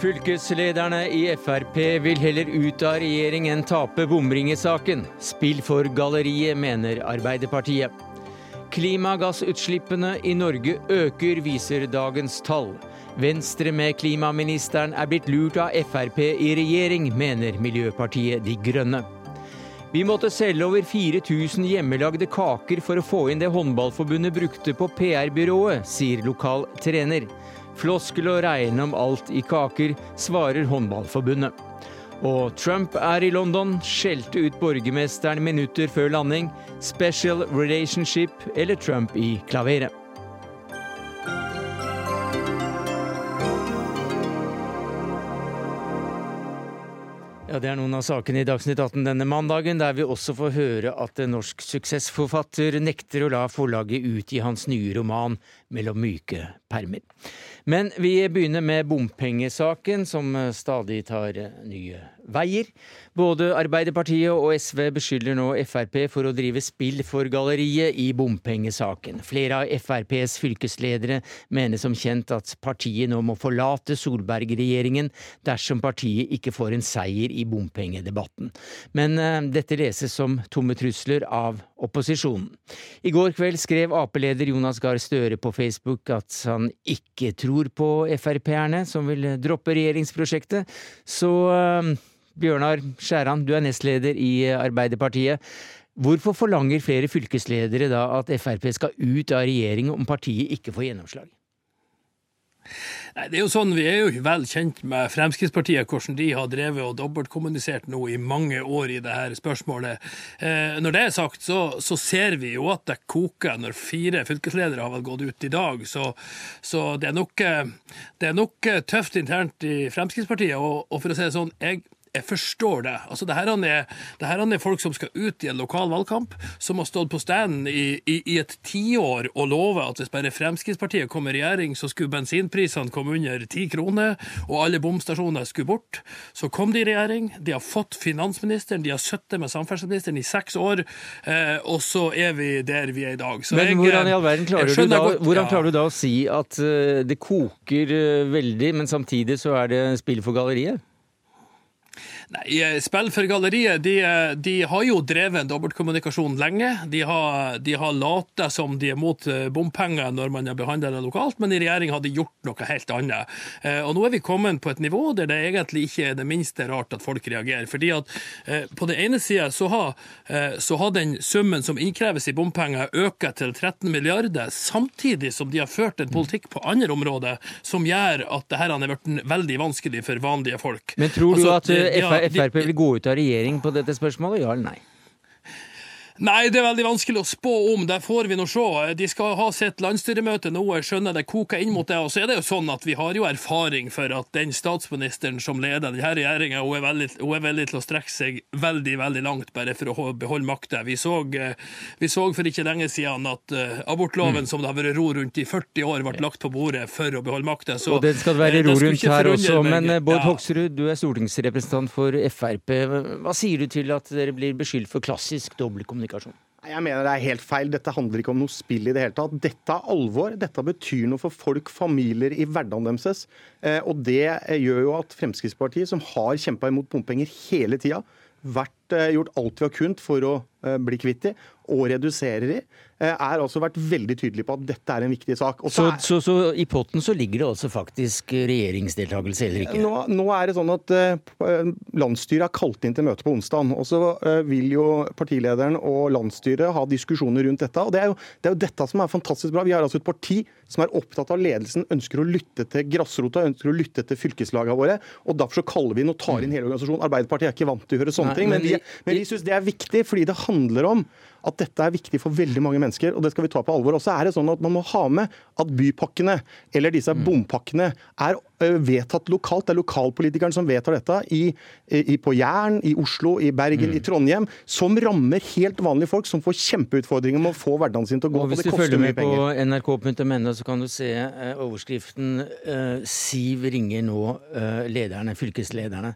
Fylkeslederne i Frp vil heller ut av regjering enn tape bomringesaken. Spill for galleriet, mener Arbeiderpartiet. Klimagassutslippene i Norge øker, viser dagens tall. Venstre med klimaministeren er blitt lurt av Frp i regjering, mener Miljøpartiet De Grønne. Vi måtte selge over 4000 hjemmelagde kaker for å få inn det Håndballforbundet brukte på PR-byrået, sier lokal trener. Floskel å regne om alt i kaker, svarer Håndballforbundet. Og Trump er i London, skjelte ut borgermesteren minutter før landing. Special relationship eller Trump i klaveret. Ja, Det er noen av sakene i Dagsnytt 18 denne mandagen, der vi også får høre at en norsk suksessforfatter nekter å la forlaget utgi hans nye roman 'Mellom myke permer'. Men vi begynner med bompengesaken, som stadig tar nye veier. Både Arbeiderpartiet og SV beskylder nå Frp for å drive spill for galleriet i bompengesaken. Flere av FrPs fylkesledere mener som kjent at partiet nå må forlate Solberg-regjeringen dersom partiet ikke får en seier i bompengedebatten. Men uh, dette leses som tomme trusler av opposisjonen. I går kveld skrev Ap-leder Jonas Gahr Støre på Facebook at han ikke tror på Frp-erne som vil droppe regjeringsprosjektet. Så uh, Bjørnar Skjæran, du er nestleder i Arbeiderpartiet. Hvorfor forlanger flere fylkesledere da at Frp skal ut av regjering om partiet ikke får gjennomslag? Nei, det er jo sånn, Vi er jo vel kjent med Fremskrittspartiet, hvordan de har drevet og dobbeltkommunisert nå i mange år i det her spørsmålet. Eh, når det er sagt, så, så, ser vi jo at det koker når fire fylkesledere har vel gått ut i dag. Så, så det, er nok, det, er nok, tøft internt i Fremskrittspartiet. Og, og for å si det sånn, jeg jeg forstår det. Altså, det her er, det her er folk som skal ut i en lokal valgkamp, som har stått på stand i, i, i et tiår og lovet at hvis bare Fremskrittspartiet kom i regjering, så skulle bensinprisene komme under ti kroner, og alle bomstasjoner skulle bort. Så kom de i regjering, de har fått finansministeren, de har sittet med samferdselsministeren i seks år, eh, og så er vi der vi er i dag. Så Men hvordan i all verden klarer, du da, godt, hvordan klarer du da å si at uh, det koker uh, veldig, men samtidig så er det spill for galleriet? Nei, eh, Spill for galleriet de, eh, de, har jo drevet dobbeltkommunikasjon lenge. De har, de har lata som de er mot eh, bompenger når man har behandla det lokalt, men i regjering har de gjort noe helt annet. Og Nå er vi kommet på et nivå der det egentlig ikke er det minste rart at folk reagerer. Fordi at På den ene sida så, så, har den summen som innkreves i bompenger, økt til 13 milliarder, samtidig som de har ført en politikk på andre områder som gjør at dette har blitt veldig vanskelig for vanlige folk. Men tror du altså, at Frp vil gå ut av regjering på dette spørsmålet, ja eller nei? Nei, det er veldig vanskelig å spå om. Det får vi nå se. De skal ha sitt landsstyremøte nå. Jeg skjønner det koker inn mot det. Og så er det jo sånn at vi har jo erfaring for at den statsministeren som leder denne regjeringa, hun, hun, er veldig til å strekke seg veldig, veldig langt bare for å beholde makta. Vi, vi, så for ikke lenge siden at uh, abortloven, mm. som det har vært ro rundt i 40 år, ble lagt på bordet for å beholde makta. Og det skal det være ro rundt her også. Men eh, Bård ja. Hoksrud, du er stortingsrepresentant for Frp. Hva sier du til at dere blir beskyldt for klassisk dobbeltkommunikasjon? Kommunikasjon? Jeg mener det er helt feil. Dette handler ikke om noe spill i det hele tatt. Dette er alvor. Dette betyr noe for folk, familier, i hverdagen deres. Eh, og det gjør jo at Fremskrittspartiet, som har kjempa imot bompenger hele tida, vært, eh, gjort alt vi har kunnet for å eh, bli kvitt de, og redusere de, eh, er altså vært veldig tydelig på at dette er en viktig sak. Så, er, så, så, i potten så ligger det altså faktisk regjeringsdeltakelse eller ikke? Nå, nå er det sånn at uh, landsstyret er kalt inn til møte på onsdag. Og så uh, vil jo partilederen og landsstyret ha diskusjoner rundt dette. Og det er, jo, det er, jo, dette som er fantastisk bra. Vi har altså et parti som er opptatt av ledelsen, ønsker å lytte til grasrota, ønsker å lytte til fylkeslagene våre. og Derfor så kaller vi inn og tar inn hele organisasjonen. Arbeiderpartiet er ikke vant til å gjøre sånne Nei, ting, men, men, vi, men vi syns det er viktig fordi det handler om at dette er viktig for veldig mange mennesker, og det skal vi ta på alvor. Og så er det sånn at Man må ha med at bypakkene, eller disse mm. bompakkene, er vedtatt lokalt. Det er lokalpolitikerne som vedtar dette i, i, på Jæren, i Oslo, i Bergen, mm. i Trondheim. Som rammer helt vanlige folk, som får kjempeutfordringer med å få hverdagen sin til å gå. Og hvis du følger med på nrk.no, så kan du se uh, overskriften uh, 'Siv ringer nå lederne, fylkeslederne'.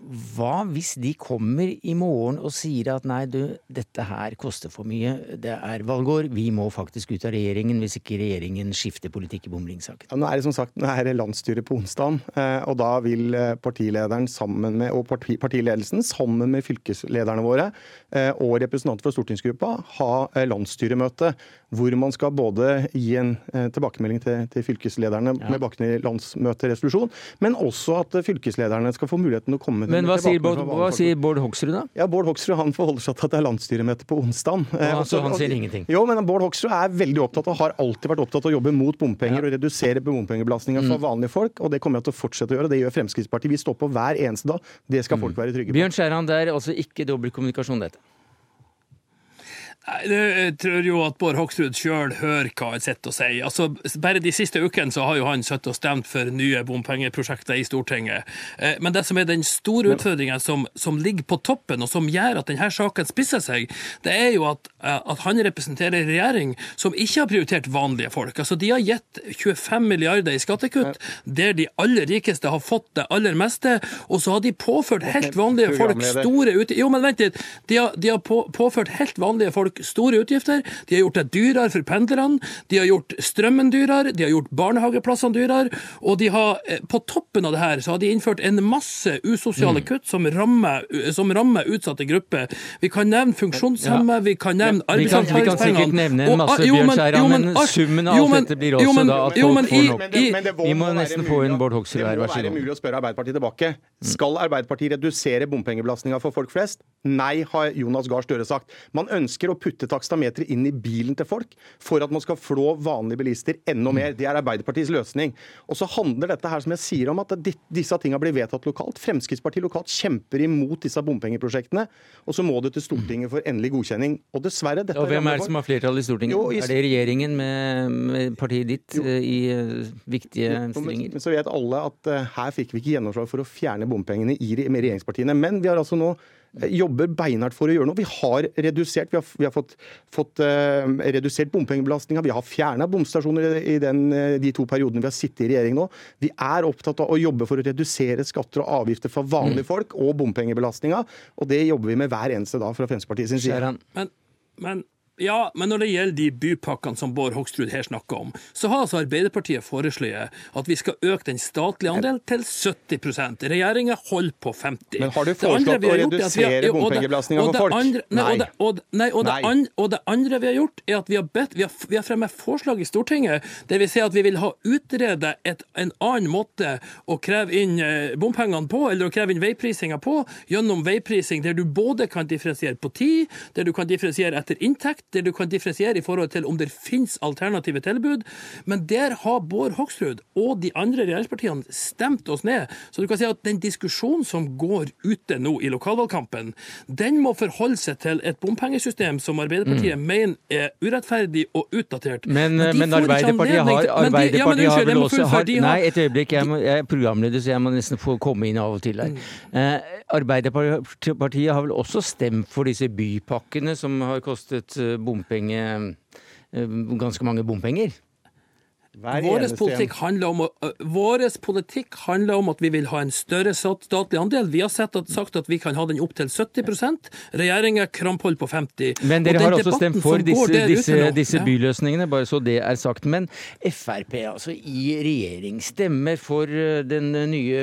Hva hvis de kommer i morgen og sier at nei, du, dette her koster for mye, det er valgår, vi må faktisk ut av regjeringen hvis ikke regjeringen skifter politikk i bomringsaken? Ja, nå er det som sagt nå er det landsstyret på onsdag, eh, og da vil eh, partilederen sammen med, og parti, partiledelsen sammen med fylkeslederne våre eh, og representanter fra stortingsgruppa ha landsstyremøte hvor man skal både gi en tilbakemelding til, til fylkeslederne ja. med bakgrunn i landsmøteresolusjon, men også at fylkeslederne skal få muligheten til å komme men hva sier, Bård, hva sier, Bård, Hoksrud, da? Ja, Bård Hoksrud han forholder seg til at det er landsstyremøte på onsdag. Ja, eh, så han sier ingenting? Jo, men Bård Hoksrud er veldig opptatt og har alltid vært opptatt av å jobbe mot bompenger ja. og redusere bompengebelastninga for mm. vanlige folk. Og det kommer jeg til å fortsette å gjøre. Det gjør Fremskrittspartiet. Vi står på hver eneste dag. Det skal folk mm. være trygge på. Bjørn Skjæran, det er altså ikke dobbeltkommunikasjon, dette? Jeg tror jo at Bård Hoksrud sjøl hører hva han sitter og sier. Altså, bare de siste ukene så har jo han sittet og stemt for nye bompengeprosjekter i Stortinget. Eh, men det som er den store utfordringen som, som, ligger på toppen, og som gjør at denne saken spisser seg, det er jo at, eh, at han representerer en regjering som ikke har prioritert vanlige folk. Altså, De har gitt 25 milliarder i skattekutt, der de aller rikeste har fått det aller meste, og så har de påført helt vanlige folk store utgifter. Jo, men vent litt. De har, de har på, påført helt vanlige folk store utgifter. De har gjort det dyrere for pendlerne. De har gjort strømmen dyrere, de har gjort barnehageplassene dyrere. Og de har, eh, på toppen av det her så har de innført en masse usosiale mm. kutt som rammer, som rammer utsatte grupper. Vi kan nevne funksjonshemmede, ja. vi kan nevne arbeidsavklaringspenger. Vi kan sikkert nevne en masse, Bjørn Skjæran, men, men summen av alt dette blir også da at folk får nok. Vi må nesten få inn Bård Hoksrud her, vær så god. Det må være mulig å spørre Arbeiderpartiet tilbake. Skal Arbeiderpartiet redusere bompengebelastninga for folk flest? Nei, har Jonas Gahr Støre sagt. Man ønsker å putte takstameteret inn i bilen til folk for at man skal flå vanlige bilister enda mer. Det er Arbeiderpartiets løsning. Og så handler dette her som jeg sier om at disse tinga blir vedtatt lokalt. Fremskrittspartiet lokalt kjemper imot disse bompengeprosjektene. Og så må det til Stortinget for endelig godkjenning. Og dessverre dette Og Hvem er det som har flertall i Stortinget? Jo, i... Er det regjeringen med, med partiet ditt jo. Eh, i uh, viktige stillinger? Men så vet alle at uh, her fikk vi ikke gjennomslag for å fjerne bompengene i, regjeringspartiene. Men vi har altså nå Eh, jobber beinhardt for å gjøre noe. Vi har redusert, vi har, vi har fått, fått uh, redusert bompengebelastninga. Vi har fjerna bomstasjoner i den, eh, de to periodene vi har sittet i regjering nå. Vi er opptatt av å jobbe for å redusere skatter og avgifter for vanlige mm. folk og bompengebelastninga. Og det jobber vi med hver eneste dag fra Fremskrittspartiets side. Men, men ja, men når det gjelder de bypakkene som Bård Hoksrud her snakker om, så har altså Arbeiderpartiet foreslått at vi skal øke den statlige andelen til 70% Regjeringa holder på 50 Men har du foreslått å redusere bompengebelastninga for folk? Andre, nei. Og det, og, nei, og, det andre, og, det, andre vi har gjort, er at vi har, bedt, vi har, vi har fremmet forslag i Stortinget der vi sier at vi vil ha utredet et, en annen måte å kreve inn eh, bompengene på, eller å kreve inn veiprisinga på, gjennom veiprising der du både kan differensiere på tid, der du kan differensiere etter inntekt, der du kan differensiere i forhold til om det finnes alternative tilbud. Men der har Bård Hoksrud og de andre regjeringspartiene stemt oss ned. Så du kan si at den diskusjonen som går ute nå i lokalvalgkampen, den må forholde seg til et bompengesystem som Arbeiderpartiet mm. mener er urettferdig og utdatert. Men, men, men Arbeiderpartiet har, Arbeiderpartiet ja, men, har vel også har, Nei, et øyeblikk. Jeg, må, jeg er programleder, så jeg må nesten få komme inn av og til her. Mm. Eh, Arbeiderpartiet har vel også stemt for disse bypakkene som har kostet eh, bompenge eh, Ganske mange bompenger? Vår politikk, om, vår politikk, handler om, at vi vil ha en større statlig andel. Vi har at, sagt at vi kan ha den opp til 70% Regjeringa krampholder på 50 Men dere har også stemt for disse, disse, disse ja. byløsningene, bare så det er sagt. Men Frp altså i regjering stemmer for den nye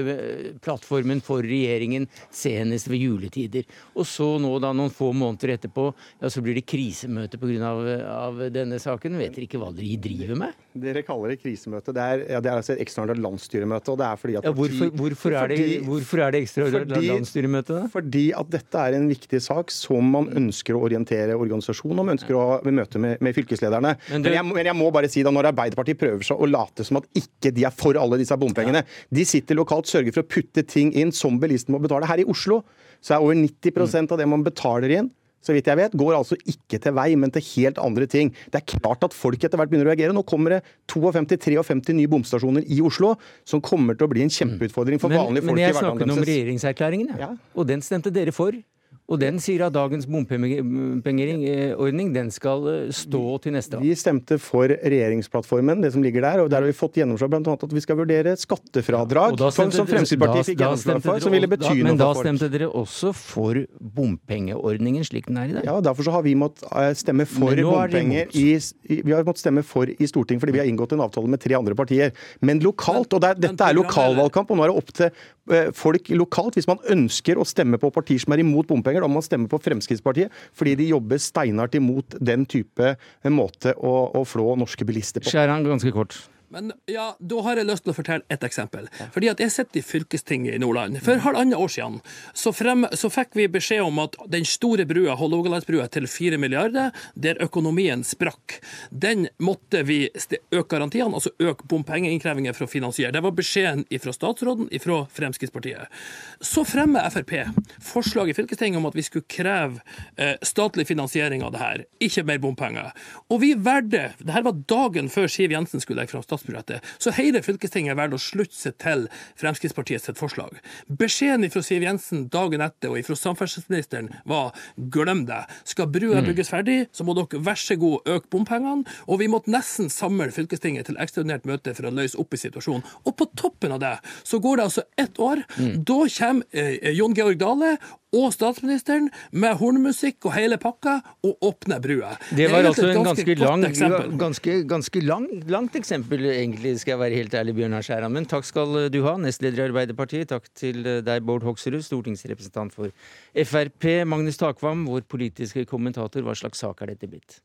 plattformen for regjeringen senest ved juletider. Og så nå, da noen få måneder etterpå, ja, så blir det krisemøte pga. Av, av denne saken. Vet dere ikke hva dere driver med? Dere kaller det krisemøte. Det er, ja, det er altså et ekstraordinært landsstyremøte. og det er fordi at ja, hvorfor, hvorfor, er det, hvorfor er det ekstraordinært landsstyremøte? Fordi at dette er en viktig sak som man ønsker å orientere organisasjonen om, ønsker å ha møte med, med fylkeslederne. Men, du... men, jeg, men, jeg, må bare si da, når Arbeiderpartiet prøver seg å late som at ikke de er for alle disse bompengene ja. De sitter lokalt, sørger for å putte ting inn som bilisten må betale. Her i Oslo så er over 90% av det man betaler inn, så vidt jeg vet, går altså ikke til vei, men til helt andre ting. Det er klart at folk etter hvert begynner å reagere. Nå kommer det 52-53 nye bomstasjoner i Oslo, som kommer til å bli en kjempeutfordring for vanlige folk men hverdagen. Men jeg snakket om regjeringserklæringen, ja. og den stemte dere for. Og den sier at dagens bompengeordning den skal eh, stå til neste år. Vi stemte for regjeringsplattformen, det som ligger der. og Der har vi fått gjennomslag bl.a. at vi skal vurdere skattefradrag, ja, som, stemte som Fremskrittspartiet fikk gjennomslag for, som ville bety noe Men da stemte dere også for bompengeordningen slik den er i dag? Ja, Derfor så har vi måttet eh, stemme for er bompenger i, Vi har måttet stemme for i Stortinget fordi vi har inngått en avtale med tre andre partier. Men lokalt, og er, men dette er lokalvalgkamp, og nå er det opp til eh, folk lokalt. Hvis man ønsker å stemme på partier som er imot bompenger, da må man stemme på Fremskrittspartiet, fordi de jobber steinhardt imot den type måte å, å flå norske bilister på. Skjæran, ganske kort. Men ja, da har jeg lyst til å fortelle et eksempel. Fordi at jeg sitter i fylkestinget i Nordland. For halvannet år siden så, frem, så fikk vi beskjed om at den store brua, Hålogalandsbrua, til 4 milliarder, der økonomien sprakk, den måtte vi øke garantiene, altså øke bompengeinnkrevingen for å finansiere. Det var beskjeden fra statsråden, fra Fremskrittspartiet. Så fremmer Frp forslag i fylkestinget om at vi skulle kreve eh, statlig finansiering av det her, ikke mer bompenger. Og vi valgte, det her var dagen før Siv Jensen skulle legge fram statsbudsjettet, så hele fylkestinget valgte å slutte seg til Fremskrittspartiet sitt forslag. Beskjeden fra Siv Jensen dagen etter og fra samferdselsministeren var glem det. Skal brua bygges ferdig, så må dere vær så god øke bompengene. Og vi måtte nesten samle fylkestinget til ekstraordinært møte for å løse opp i situasjonen. Og på toppen av det så går det altså ett år. Da kommer eh, Jon Georg Dale og statsministeren med hornmusikk og hele pakka og åpner brua. Det var altså et en ganske ganske lang, eksempel. ganske, ganske lang, langt eksempel, egentlig, skal jeg være helt ærlig, Bjørnar Skjæran. Men takk skal du ha, nestleder i Arbeiderpartiet. Takk til deg, Bård Hoksrud, stortingsrepresentant for Frp. Magnus Takvam, vår politiske kommentator. Hva slags sak er dette blitt?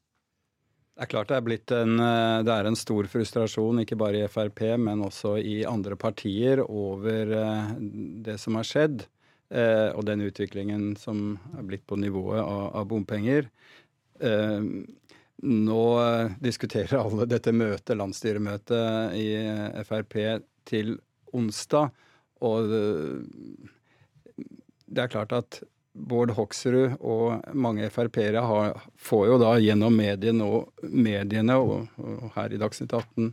Det er klart det er blitt en, eh, det er en stor frustrasjon, ikke bare i Frp, men også i andre partier, over eh, det som har skjedd. Eh, Og den utviklingen som er blitt på nivået av, av bompenger. Eh, Nå eh, diskuterer alle dette møtet, landsstyremøtet i eh, Frp, til onsdag. Og det, det er klart at Bård Hoksrud og mange Frp-ere får jo da gjennom mediene og, mediene og, og her i Dagsnytt 18 ja,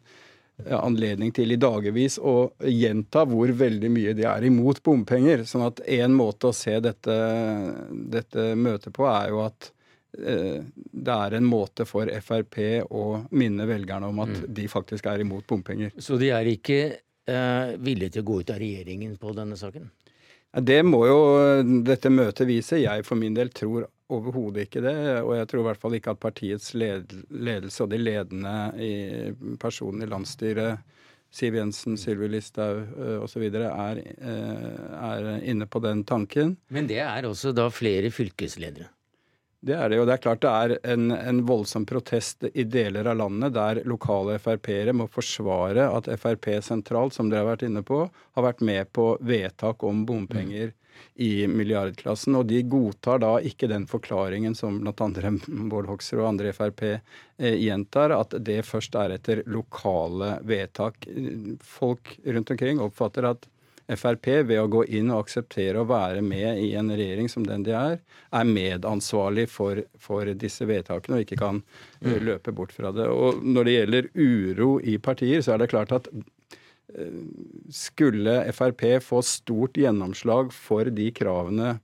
anledning til i dagevis å gjenta hvor veldig mye de er imot bompenger. Sånn at én måte å se dette, dette møtet på er jo at eh, det er en måte for Frp å minne velgerne om at de faktisk er imot bompenger. Så de er ikke eh, villige til å gå ut av regjeringen på denne saken? Det må jo dette møtet vise. Jeg for min del tror overhodet ikke det. Og jeg tror i hvert fall ikke at partiets ledelse og de ledende i personene i landsstyret, Siv Jensen, Sylvi Listhaug osv., er, eh, er inne på den tanken. Men det er også da flere fylkesledere. Det er det jo. Det er klart det er en, en voldsom protest i deler av landet der lokale Frp-ere må forsvare at Frp sentralt, som dere har vært inne på, har vært med på vedtak om bompenger i milliardklassen. Og de godtar da ikke den forklaringen som bl.a. Bård Hoksrud og andre i Frp eh, gjentar, at det først er etter lokale vedtak. Folk rundt omkring oppfatter at Frp, ved å gå inn og akseptere å være med i en regjering som den de er, er medansvarlig for, for disse vedtakene og ikke kan eh, løpe bort fra det. Og når det gjelder uro i partier, så er det klart at eh, skulle Frp få stort gjennomslag for de kravene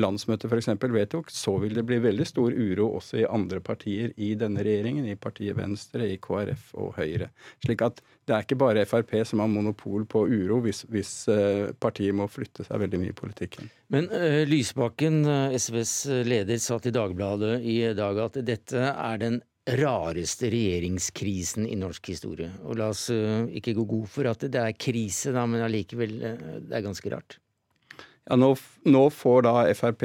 landsmøtet f.eks. vedtok, så vil det bli veldig stor uro også i andre partier i denne regjeringen, i partiet Venstre, i KrF og Høyre. Slik at det er ikke bare Frp som har monopol på uro hvis, hvis eh, partiet må flytte seg veldig mye i politikken. Men uh, Lysbakken, eh, SVs leder, sa til Dagbladet i dag at dette er den rareste regjeringskrisen i norsk historie. Og la oss uh, ikke gå god for at det er krise, da, men allikevel, uh, det er ganske rart. Ja, nå, nå får da Frp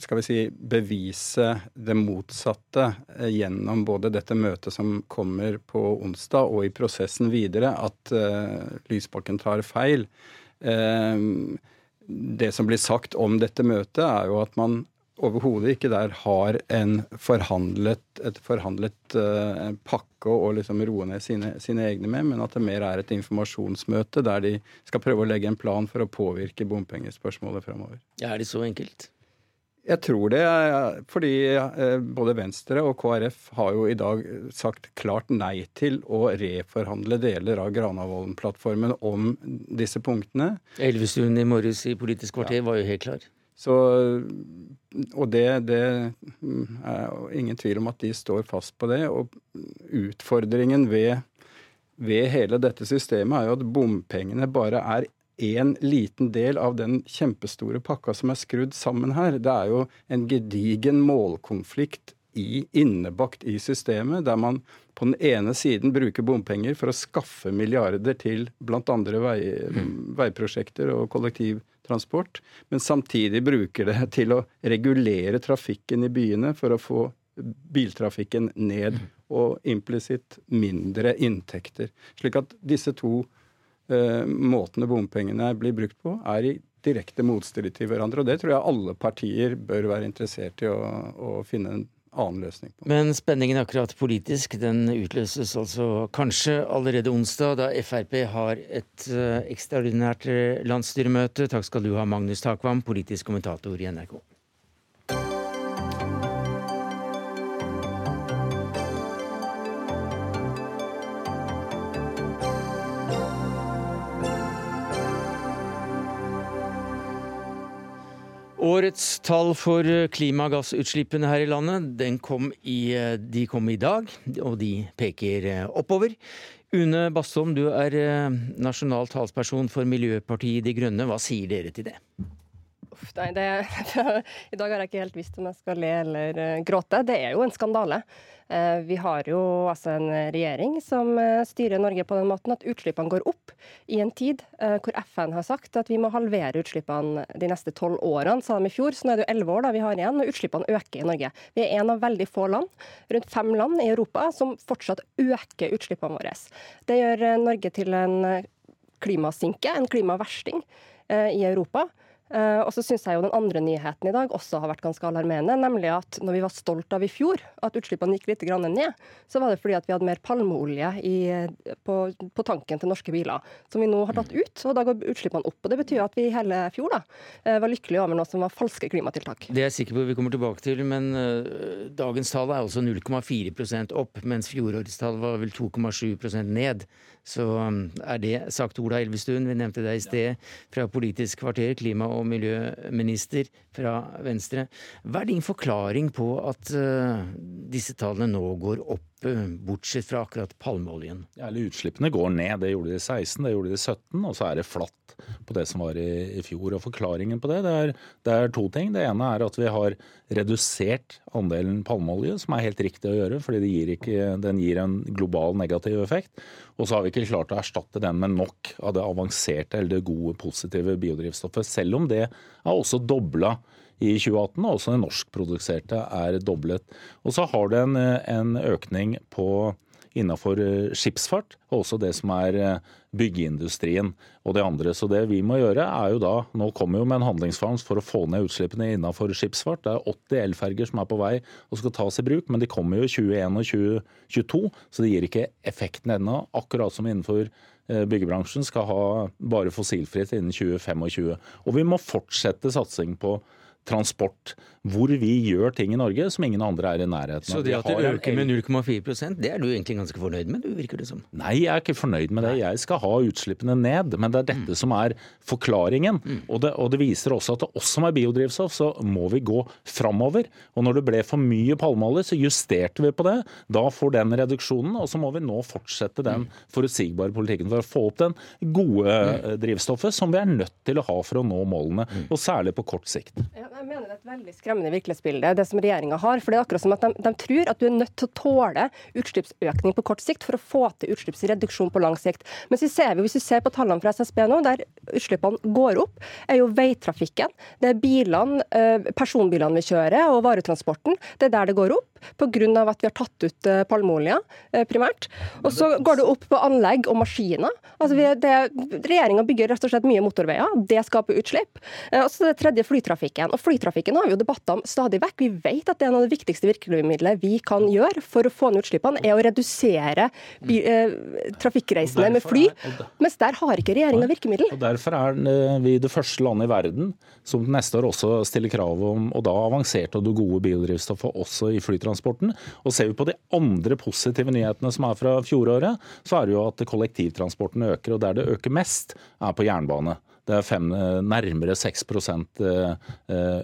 skal vi si, bevise det motsatte eh, gjennom både dette møtet som kommer på onsdag, og i prosessen videre, at uh, Lysbakken tar feil. Uh, det som blir sagt om dette møtet, er jo at man overhodet ikke der har en forhandlet, et forhandlet uh, pakke å liksom roe ned sine, sine egne med, men at det mer er et informasjonsmøte der de skal prøve å legge en plan for å påvirke bompengespørsmålet framover. Ja, er det så enkelt? Jeg tror det, eh, fordi eh, både Venstre og KrF har jo i dag sagt klart nei til å reforhandle deler av Granavolden-plattformen om disse punktene. Elvestuen i morges i Politisk kvarter var jo helt klar. Så, og det, det er ingen tvil om at de står fast på det. Og utfordringen ved, ved hele dette systemet er jo at bompengene bare er én liten del av den kjempestore pakka som er skrudd sammen her. Det er jo en gedigen målkonflikt i, innebakt i systemet, der man på den ene siden bruker bompenger for å skaffe milliarder til bl.a. Vei, veiprosjekter og kollektivtransport, men samtidig bruker det til å regulere trafikken i byene for å få biltrafikken ned og implisitt mindre inntekter. Slik at disse to eh, måtene bompengene blir brukt på, er i direkte motstrid til hverandre. Og det tror jeg alle partier bør være interessert i å, å finne en annen løsning på. Men spenningen akkurat politisk den utløses altså kanskje allerede onsdag, da Frp har et uh, ekstraordinært eh, landsstyremøte. Takk skal du ha, Magnus Takvam, politisk kommentator i NRK. Årets tall for eh, klimagassutslippene her i landet kom i, eh, de kom i dag, og de peker eh, oppover. Une Bastholm, du er nasjonal talsperson for Miljøpartiet De Grønne. Hva sier dere til det? Uff, nei, det, I dag har jeg ikke helt visst om jeg skal le eller gråte. Det er jo en skandale. Eh, vi har jo altså en regjering som eh, styrer Norge på den måten at utslippene går opp i en tid eh, hvor FN har sagt at vi må halvere utslippene de neste tolv årene, sa de i fjor. Så nå er det jo elleve år da vi har igjen, og utslippene øker i Norge. Vi er en av veldig få land, rundt fem land i Europa, som fortsatt øker utslippene våre. Det gjør Norge til en klimasinke, en klimaversting i Europa. Uh, og så syns jeg jo den andre nyheten i dag også har vært ganske alarmerende. Nemlig at når vi var stolt av i fjor at utslippene gikk litt ned, så var det fordi at vi hadde mer palmeolje i, på, på, tanken til norske biler. Som vi nå har tatt ut, og da går utslippene opp. Og Det betyr at vi hele fjor da, uh, var lykkelige over noe som var falske klimatiltak. Det er jeg sikker på vi kommer tilbake til, men uh, dagens tall er altså 0,4% opp, mens fjorårets tall var vel 2,7% ned. Så um, er det sagt Ola Elvestuen, vi nevnte deg i sted, fra Politisk kvarter, klima- og miljøminister fra Venstre. Hva er din forklaring på at uh, disse tallene nå går opp? Bortsett fra akkurat palmeoljen? Ja, eller Utslippene går ned. Det gjorde de i 16, det gjorde de i 17, og så er det flatt på det som var i, i fjor. Og Forklaringen på det, det er, det er, to ting. Det ene er at vi har redusert andelen palmeolje, som er helt riktig å gjøre, fordi gir ikke, den gir en global negativ effekt. Og så har vi ikke klart å erstatte den med nok av det avanserte eller det gode, positive biodrivstoffet, selv om det er også dobla i 2018, og også det norskproduserte er doblet. Og så har du en, en økning på innenfor eh, skipsfart, og også det som er eh, byggeindustrien og det andre. Så det vi må gjøre er jo da Nå kommer jo med en handlingsplan for å få ned utslippene innenfor skipsfart. Det er 80 elferger som er på vei og skal tas i bruk, men de kommer jo i 2021 og 2022, så det gir ikke effekten ennå. Akkurat som innenfor eh, byggebransjen skal ha bare fossilfritt innen 2025. Og vi må fortsette satsing på transport, hvor vi gjør ting i Norge som ingen andre er i nærheten av. Så det at det øker med 0,4% det er du egentlig ganske fornøyd med, du virker det som? Nei, jeg er ikke fornøyd med det. Jeg skal ha utslippene ned, men det er dette mm. som er forklaringen. Mm. Og, det, og, det, viser også at det også med biodrivstoff så må vi gå framover. Og når det ble for mye palmeolje, så justerte vi på det. Da får den reduksjonen, og så må vi nå fortsette den mm. forutsigbare politikken for å få opp den gode eh, drivstoffet som vi er nødt til å ha for å nå målene, og særlig på kort sikt. Ja, jeg mener det er et veldig skremmende virkelighetsbilde, det som regjeringa har. For det er akkurat som at de, de, tror at du er nødt til å tåle utslippsøkning på kort sikt for å få til utslippsreduksjon på lang sikt. Men hvis vi ser på tallene fra SSB nå, der utslippene går opp, er jo veitrafikken. Det er bilene, eh, personbilene vi kjører og varetransporten. Det er der det går opp pga. at vi har tatt ut eh, palmeolje, eh, primært. Og så går det opp på anlegg og maskiner. Altså Regjeringa bygger rett og slett mye motorveier. Det skaper utslipp. Og så det tredje flytrafikken. Og flytrafikken har vi jo debatter om stadig vekk. Vi vet at det er en av det viktigste virkemidlet vi kan gjøre for å få ned utslippene, er å redusere eh, trafikkreisende med fly. Mens der har ikke regjeringa virkemiddel. Og Derfor er eh, vi det første landet i verden som neste år også stiller krav om og da avanserte og gode biodrivstoffer også i flytransporten. Og Ser vi på de andre positive nyhetene som er fra fjoråret, så er det jo at kollektivtransporten øker. Og der det øker mest, er på jernbane. Det er fem, nærmere 6%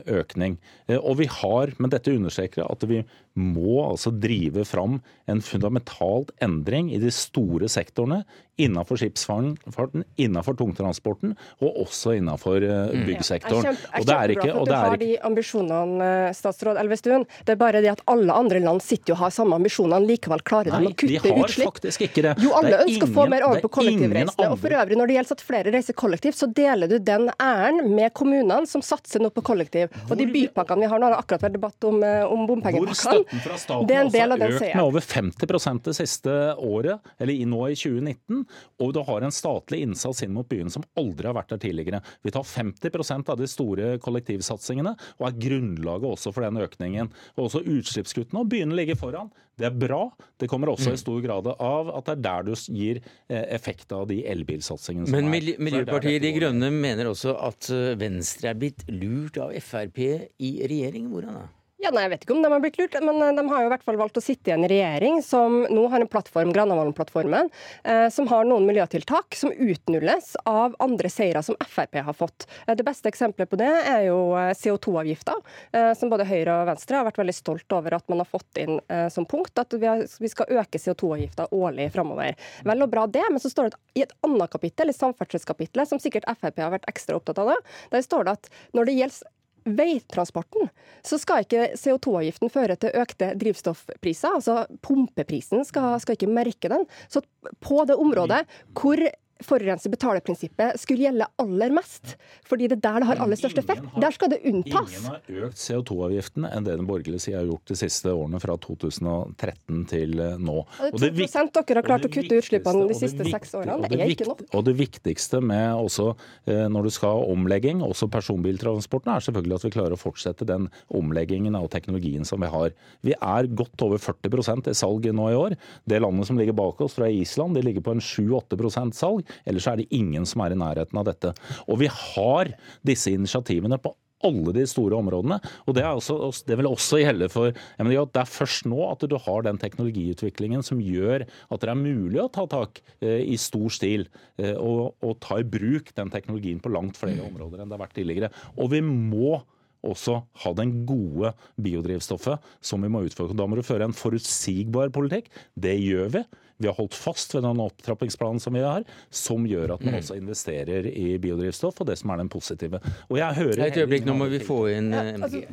økning. Og vi har, men dette understreker at vi må altså drive fram en fundamentalt endring i de store sektorene innenfor skipsfarten, innenfor tungtransporten og også innenfor eh, mm. byggsektoren. Jeg er, kjempe, jeg er kjempeglad for at du har de ambisjonene, eh, statsråd Elvestuen. Det er bare det at alle andre land sitter og har samme ambisjonene, likevel klarer de å kutte utslipp. Nei, de har faktisk ikke det. Jo, alle ønsker ingen, å få mer over på kollektivreisende. Og for øvrig, når det gjelder at flere reiser kollektivt, så deler du den æren med kommunene som satser nå på kollektiv. Og de bypakkene vi har nå, har akkurat vært debatt om, eh, om bompengepakkene. Hvor støtten fra staten også har økt med over 50% det siste året, eller nå i 2019 og du har en statlig innsats inn mot byen som aldri har vært der tidligere. Vi tar 50% av de store kollektivsatsingene, og er grunnlaget også for den økningen. Og også utslippskuttene, og byene ligger foran. Det er bra. Det kommer også i stor grad av at det er der du gir eh, effekt av de elbilsatsingene som Men er. Men Miljøpartiet De Grønne mener også at eh, Venstre er blitt lurt av Frp i regjering. Hvordan da? Ja, nei, Jeg vet ikke om de har blitt lurt, men eh, de har jo i hvert fall valgt å sitte i en regjering som nå har en plattform, Granavolden-plattformen, eh, som har noen miljøtiltak som utnulles av andre seire som Frp har fått. Eh, det beste eksempelet på det er jo eh, CO2-avgifta, eh, som både Høyre og Venstre har vært veldig stolt over at man har fått inn eh, som punkt, at vi, har, vi skal øke CO2-avgifta årlig framover. Vel og bra det, men så står det i et annet kapittel, i samferdselskapitlet, som sikkert Frp har vært ekstra opptatt av det, der står det at når det gjelder veitransporten, så skal ikke CO2-avgiften føre til økte drivstoffpriser. Altså pumpeprisen skal, skal ikke merke den. Så på det området hvor forurenser betaler-prinsippet skulle gjelde aller mest. Fordi det er der det har aller størst effekt. Der skal det unntas. Ingen har økt CO2-avgiften enn det den borgerlige sida har gjort de siste årene, fra 2013 til eh, nå. Og det 2 dere har klart å kutte utslippene de siste seks årene. Det er ikke nok. Og det viktigste med også eh, når du skal ha omlegging, også personbiltransporten, er selvfølgelig at vi klarer å fortsette den omleggingen av teknologien som vi har. Vi er godt over 40% i salg nå i år. Det landet som ligger bak oss fra Island, de ligger på en 7-8 salg. Ellers er det ingen som er i nærheten av dette. Og vi har disse initiativene på alle de store områdene. og Det, også, det vil også gjelde for MDG at det er først nå at du har den teknologiutviklingen som gjør at det er mulig å ta tak eh, i stor stil eh, og, og, ta i bruk den teknologien på langt flere områder enn det har vært tidligere. Og vi må også ha den gode biodrivstoffet som vi må utføre. Da må du føre en forutsigbar politikk. Det gjør vi. Vi har holdt fast ved den opptrappingsplanen som vi har, som gjør at man mm. også investerer i biodrivstoff, og det som er den positive. Og jeg hører Et øyeblikk, nå må vi få inn ja, eh, altså,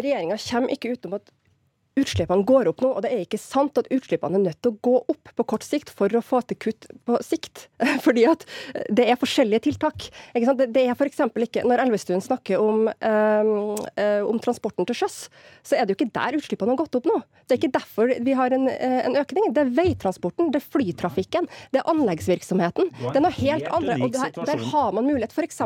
Regjeringa kommer ikke utenom at utslippene går opp nå, og det er ikke sant at utslippene er nødt til å gå opp på kort sikt for å få til kutt på sikt. Fordi at det er forskjellige tiltak. Det er f.eks. ikke Når Elvestuen snakker om, um, om, transporten til sjøs, så er det jo ikke der utslippene har gått opp nå. Det er ikke derfor vi har en, eh, en økning. Det er veitransporten, det er flytrafikken, det er anleggsvirksomheten. Det er noe helt andre. Og der, der har man mulighet. F.eks.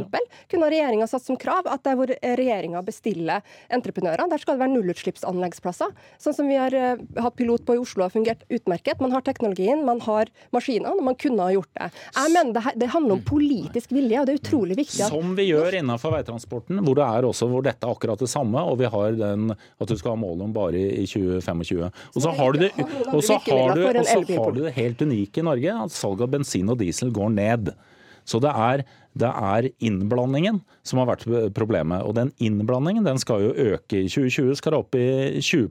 kunne regjeringa satt som krav at der hvor regjeringa bestiller entreprenører, der skal det være nullutslippsanleggsplasser. Sånn som vi har uh, hatt pilot på i Oslo har fungert utmerket. Man har teknologien, man har maskinene, man kunne ha gjort det. Jeg mener det, det handler om politisk vilje, og det er utrolig viktig at Som vi gjør innenfor veitransporten, hvor det er også hvor dette er akkurat det samme, og vi har den at du skal ha mål om bare i 2025. Og så har du det, og så har du, har du det helt unike i Norge, at salget av bensin og diesel går ned. Så det er, det er, innblandingen som har vært problemet. Og den innblandingen den skal jo øke. I 2020 skal det opp i 20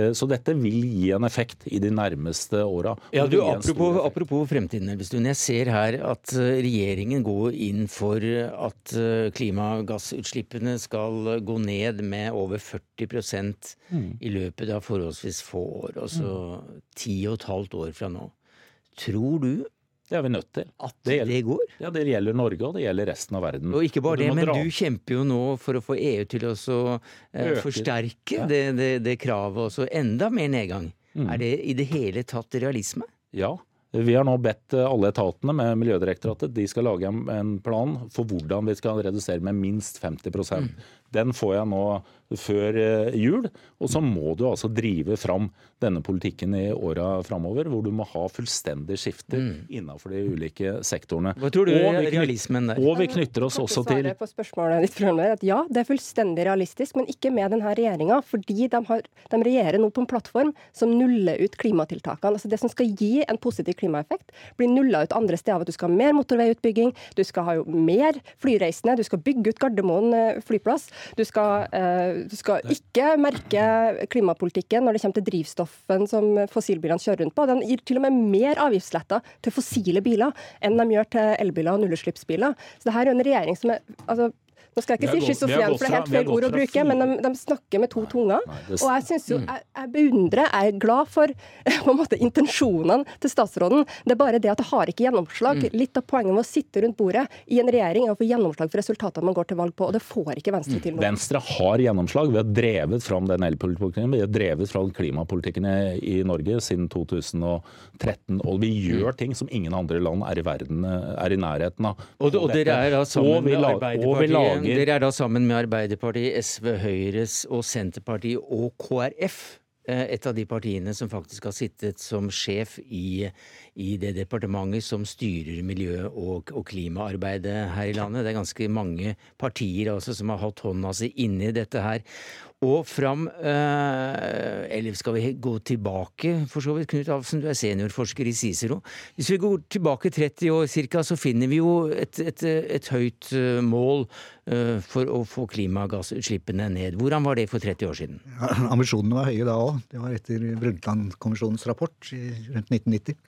eh, Så dette vil gi en effekt i de nærmeste åra. Ja, apropos, apropos fremtiden, Elvestuen. Jeg ser her at eh, regjeringen går inn for at eh, klimagassutslippene skal gå ned med over 40 mm. i løpet av forholdsvis få år. Altså mm. ti og et halvt år fra nå. Tror du det er vi nødt til. At det, gjelder, det går? Ja, Det gjelder Norge, og det gjelder resten av verden. Og ikke bare det, men du kjemper jo nå for å få EU til å eh, forsterke ja. det, det, det, kravet også. Enda mer nedgang. Mm. Er det i det hele tatt realisme? Ja. Vi har nå bedt eh, alle etatene med Miljødirektoratet de skal lage en plan for hvordan vi skal redusere med minst 50 mm. Den får jeg nå før eh, jul. Og så må du altså drive fram denne politikken i åra framover, hvor du må ha fullstendig skifte mm. innenfor de ulike sektorene. Hva tror du er realismen der? Og vi knytter oss også til på spørsmålet ditt, at Ja, det er fullstendig realistisk, men ikke med denne regjeringa. Fordi de, har, de, regjerer nå på en plattform som nuller ut klimatiltakene. Altså Det som skal gi en positiv klimaeffekt, blir nulla ut andre steder. At du skal ha mer motorveiutbygging, du skal ha jo mer flyreisende, du skal bygge ut Gardermoen eh, flyplass. Du skal eh, du skal ikke merke klimapolitikken når det kommer til drivstoffen som fossilbilene kjører rundt på. Den gir til og med mer avgiftsletter til fossile biler enn de gjør til elbiler og nullutslippsbiler. Så det her er en regjering som er altså, nå skal jeg ikke si schizofren, for det er helt feil ord å bruke, men de, de, snakker med to tunger. Og jeg synes jo, jeg, jeg, beundrer, jeg er glad for på en måte intensjonene til statsråden. Det er bare det at det har ikke gjennomslag. Mm. Litt av poenget med å sitte rundt bordet i en regjering er å få gjennomslag for resultatene man går til valg på, og det får ikke Venstre til nå. Venstre har gjennomslag. Vi har drevet fram den elpolitikken, vi har drevet fram klimapolitikken i Norge siden 2013. Og vi gjør mm. ting som ingen andre land er i verden er i nærheten av. Og, og dere er da sammen med Arbeiderpartiet dere er da sammen med Arbeiderpartiet, SV, Høyres og Senterpartiet og KrF eh, et av de partiene som faktisk har sittet som sjef i, i det departementet som styrer miljø- og, og, klimaarbeidet her i landet. Det er ganske mange partier altså som har hatt hånda si inni dette her og fram eh, Eller skal vi gå tilbake, for så vidt? Knut Alfsen, du er seniorforsker i Cicero. Hvis vi går tilbake 30 år ca., så finner vi jo et, et, et høyt eh, mål eh, for å få klimagassutslippene ned. Hvordan var det for 30 år siden? Ja, ambisjonene var høye da òg. Det var etter Brundtland-kommisjonens rapport i, rundt 1990.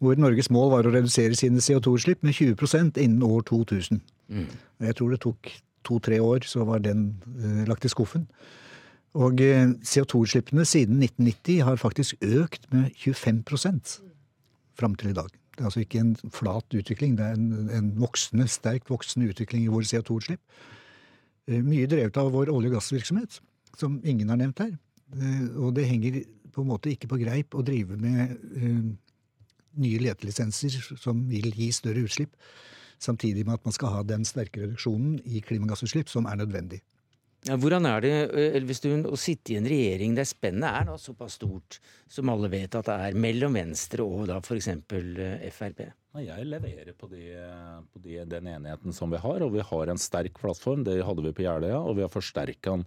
Hvor Norges mål var å redusere sine CO2-utslipp med 20% innen år 2000. Mm. Jeg tror det tok to-tre år så var den uh, lagt i skuffen. Og eh, CO2-utslippene siden 1990 har faktisk økt med 25% fram til i dag. Det er altså ikke en flat utvikling, det er en, en voksende, sterkt voksende utvikling i våre CO2-utslipp. Uh, mye drevet av vår olje- og gassvirksomhet, som ingen har nevnt her. Og det henger på en måte ikke på greip å drive med nye letelisenser som vil gi større utslipp samtidig med at man skal ha den sterke reduksjonen i klimagassutslipp som er nødvendig. Ja, hvordan er det Elvestuen, å sitte i en regjering der spennet er da såpass stort som alle vet at det er, mellom Venstre og da f.eks. Frp? Jeg leverer på, de, på de, den enigheten som vi har, og vi har en sterk plattform. Det hadde vi på Jeløya, og vi har forsterka den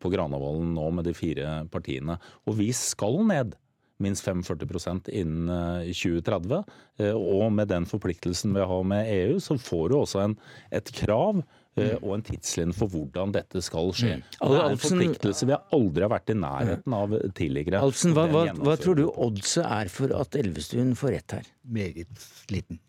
på Granavolden nå med de fire partiene. Og vi skal ned minst 45 innen 2030. Eh, eh, og med den forpliktelsen vi har med EU, så får du også en, et krav eh, mm. og en tidslinje for hvordan dette skal skje. Mm. Det er en forpliktelse vi aldri har vært i nærheten av tidligere. Alfsen, hva, hva, hva tror du oddset er for at Elvestuen får rett her? Meget liten.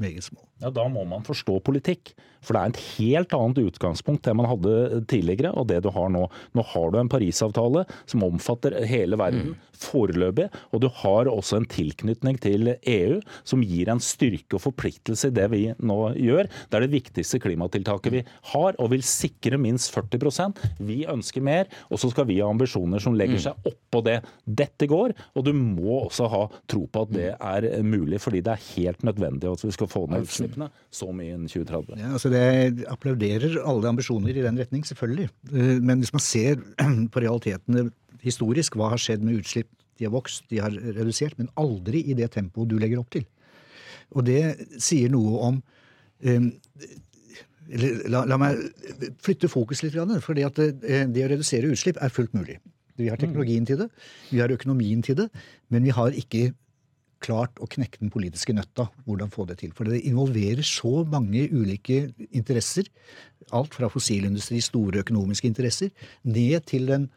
Meget små. Ja, Da må man forstå politikk. For det er et helt annet utgangspunkt enn man hadde tidligere, og det du har nå. Nå har du en Parisavtale som omfatter hele verden, mm. foreløpig. Og du har også en tilknytning til EU som gir en styrke og forpliktelse i det vi nå gjør. Det er det viktigste klimatiltaket vi har, og vil sikre minst 40% Vi ønsker mer, og så skal vi ha ambisjoner som legger mm. seg oppå det. Dette går, og du må også ha tro på at det er mulig, fordi det er helt nødvendig at vi skal få ned utslippene som innen 2030. Ja, altså det applauderer alle ambisjoner i den retning, selvfølgelig. Eh, men hvis man ser på realitetene historisk, hva har skjedd med utslipp? De har vokst, de har redusert, men aldri i det tempoet du legger opp til. Og det sier noe om um, la, la, meg flytte fokus litt. For det, eh, det å redusere utslipp er fullt mulig. Vi har teknologien til det, vi har økonomien til det, men vi har ikke klart å knekke den politiske nøtta. Hvordan få det til. For det involverer så mange ulike interesser. Alt fra fossilindustri, store økonomiske interesser, ned til den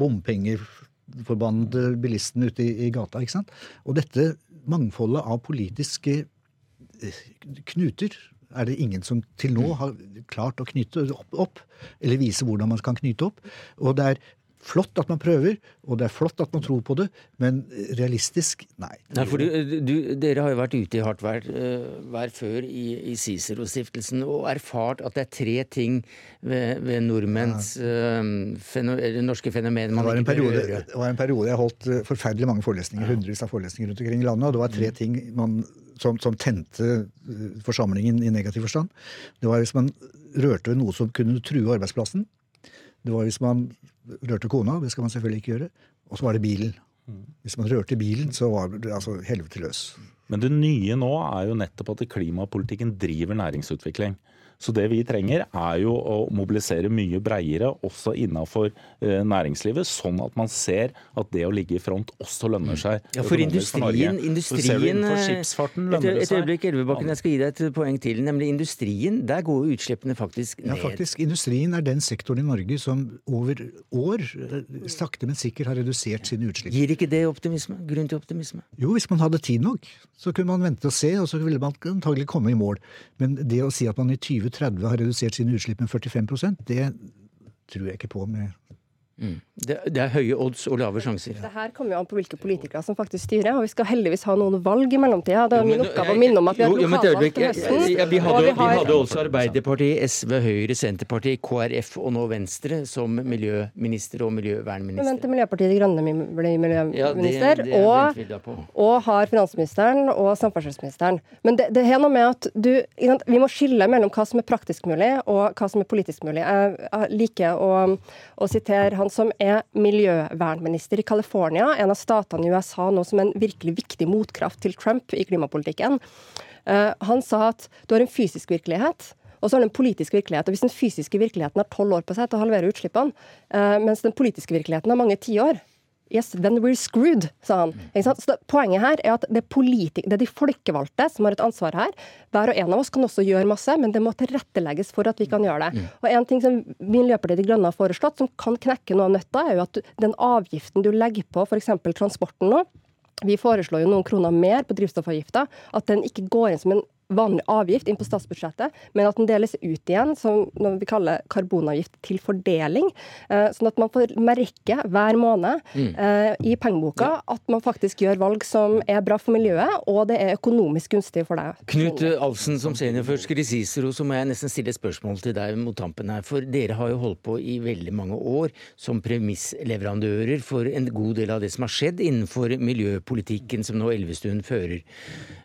bompengeforbannede bilisten ute i, i, gata. ikke sant? Og dette mangfoldet av politiske eh, knuter er det ingen som til nå har klart å knytte opp, eller vise hvordan man kan knyte opp. Og det er flott at man prøver, og det er flott at man tror på det, men realistisk nei. nei for du, du, dere har jo vært ute i hardt vær, uh, før i, i Cicero-stiftelsen og erfart at det er tre ting ved, ved nordmenns ja. uh, feno, norske fenomen man ikke bør gjøre. Det var en periode jeg holdt forferdelig mange forelesninger, ja. hundrevis av forelesninger rundt omkring i landet, og det var tre mm. ting man, som, som tente forsamlingen i negativ forstand. Det var hvis man rørte ved noe som kunne true arbeidsplassen Det var hvis man rørte kona, det skal man selvfølgelig ikke gjøre. Og så var det bilen. Hvis man rørte bilen, så var det altså helvete løs. Men det nye nå er jo nettopp at klimapolitikken driver næringsutvikling. Så det vi trenger er jo å mobilisere mye breiere også innenfor eh, næringslivet, sånn at man ser at det å ligge i front også lønner seg. Ja, for industrien, Norge. industrien, ser du innenfor eh, skipsfarten Et, lønner det et øyeblikk, Elvebakken, jeg skal gi deg et poeng til. Nemlig industrien. Der går jo utslippene faktisk ned. Ja, faktisk. Industrien er den sektoren i Norge som over år eh, sakte, men sikkert har redusert sine utslipp. Gir ikke det optimisme? Grunn til optimisme? Jo, hvis man hadde tid nok, så kunne man vente og se, og så ville man antagelig komme i mål. Men det å si at man i 2030 har redusert sine utslipp med 45% det tror jeg ikke på med Det, det er høye odds og lave sjanser. Det her kommer jo an på hvilke politikere som faktisk styrer, og vi skal heldigvis ha noen valg i mellomtida. Det er Jo, min oppgave jeg- å minne om at vi har men lokalvalg til høsten. ja, vi, hadde, vi også Arbeiderpartiet, SV, Høyre, Senterpartiet, KrF og nå Venstre som miljøminister og Men miljøvernminister. til Miljøpartiet De Grønne ble miljøminister, Ja, det, det er og, og har finansministeren og samferdselsministeren. Men det, det er noe med at du, vi må skille mellom hva som er praktisk mulig og hva som er politisk mulig. Jeg, jeg liker å, å sitere han som er miljøvernminister i California, en av statene i USA nå som en virkelig viktig motkraft til Trump i klimapolitikken. Eh, han sa at du har en fysisk virkelighet, og så har du en politisk virkelighet. Og Hvis den fysiske virkeligheten har tolv år på seg til å halvere utslippene, eh, mens den politiske virkeligheten har mange tiår, Yes, then we're screwed, sa han. Sant? Så det, Poenget her er at det er, politik, det er de folkevalgte som har et ansvar her. Hver og en av oss kan også gjøre masse, men det må tilrettelegges for at vi kan gjøre det. Og En ting som Miljøpartiet De Grønne har foreslått, som kan knekke noe av nøtta, er jo at den avgiften du legger på f.eks. transporten nå, vi foreslår jo noen kroner mer på drivstoffavgifta. At den ikke går inn som en vanlig avgift inn på statsbudsjettet, men at den deles ut igjen som når vi kaller karbonavgift til fordeling. Eh, sånn at man får merke hver måned eh, i pengeboka at man faktisk gjør valg som er bra for miljøet, og det er økonomisk gunstig for deg. Knut Alsen, som seniorforsker i CICERO, så må jeg nesten stille et spørsmål til deg mot tampen her. For dere har jo holdt på i veldig mange år som premissleverandører for en god del av det som har skjedd innenfor miljøpolitikken som nå Elvestuen fører.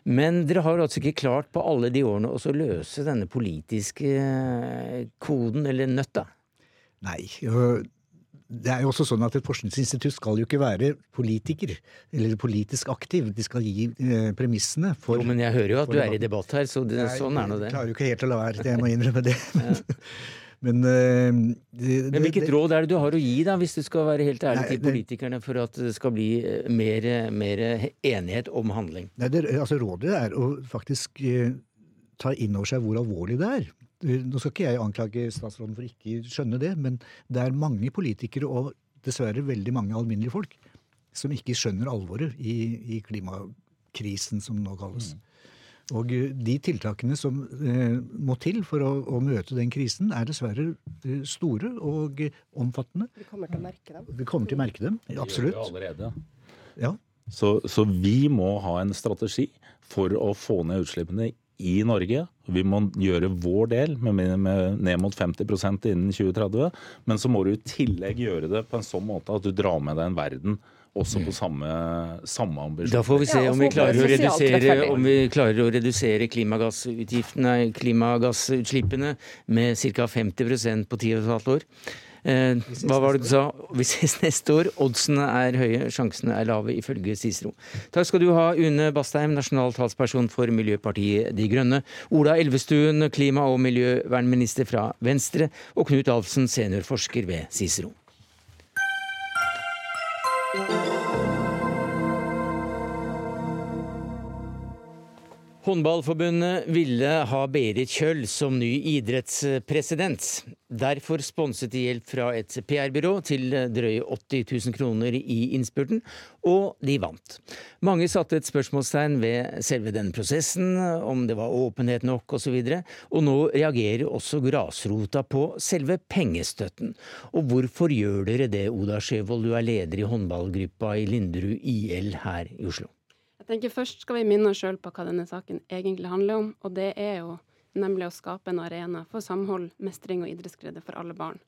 Men dere har altså ikke klart på alle de årene også løse denne politiske eh, koden, eller nøtta? Nei. Det er jo også sånn at Et forskningsinstitutt skal jo ikke være politiker eller politisk aktiv. De skal gi eh, premissene for Jo, men jeg hører jo at du er i debatt her, så det, sånn er nå det. Jeg klarer jo ikke helt å la være, jeg må innrømme det. Men, eh, det, Men hvilket det- råd er det du har å gi, da, hvis du skal være helt ærlig Nei, til politikerne, for at det skal bli eh, mer, mer enighet om handling? Nei, det, altså Rådet er å faktisk eh, ta inn over seg hvor alvorlig det er. Eh, Nå skal ikke jeg anklage statsråden for ikke skjønne det, men det er mange politikere og dessverre veldig mange alminnelige folk som ikke skjønner alvoret i, i klimakrisen, som nå kalles. Og eh, de tiltakene som eh, må til for å, å møte den krisen, er dessverre eh, store og omfattende. Vi kommer til å merke dem. Vi kommer til å merke dem, Det gjør vi gjør det allerede. Ja. Så, så vi må ha en strategi for å få ned utslippene i Norge. Vi må gjøre vår del med, med ned mot 50% innen 2030. Men så må du i tillegg gjøre det på en sånn måte at du drar med deg en verden også på samme, samme ambisjon. Da får vi se om vi klarer å redusere, om vi klarer å redusere klimagassutgiftene, klimagassutslippene med ca. 50% på 10,5 år. Eh, hva var det du sa? Vi ses neste år. Oddsene er høye, sjansene er lave, ifølge Cicero. Takk skal du ha, Une Bastheim, nasjonal talsperson for Miljøpartiet De Grønne. Ola Elvestuen, klima- og miljøvernminister fra Venstre. Og Knut Alfsen, seniorforsker ved Cicero. Música Håndballforbundet ville ha Berit Kjøll som ny idrettspresident. Derfor sponset de hjelp fra et PR-byrå til drøye 80 000 kroner i innspurten, og de vant. Mange satte et spørsmålstegn ved selve den prosessen, om det var åpenhet nok osv., og, og nå reagerer også grasrota på selve pengestøtten. Og hvorfor gjør dere det, Oda Sjøvold, du er leder i håndballgruppa i Linderud IL her i Oslo? Tenker Først skal vi minne oss sjøl på hva denne saken egentlig handler om. Og det er jo nemlig å skape en arena for samhold, mestring og idrettsglede for alle barn.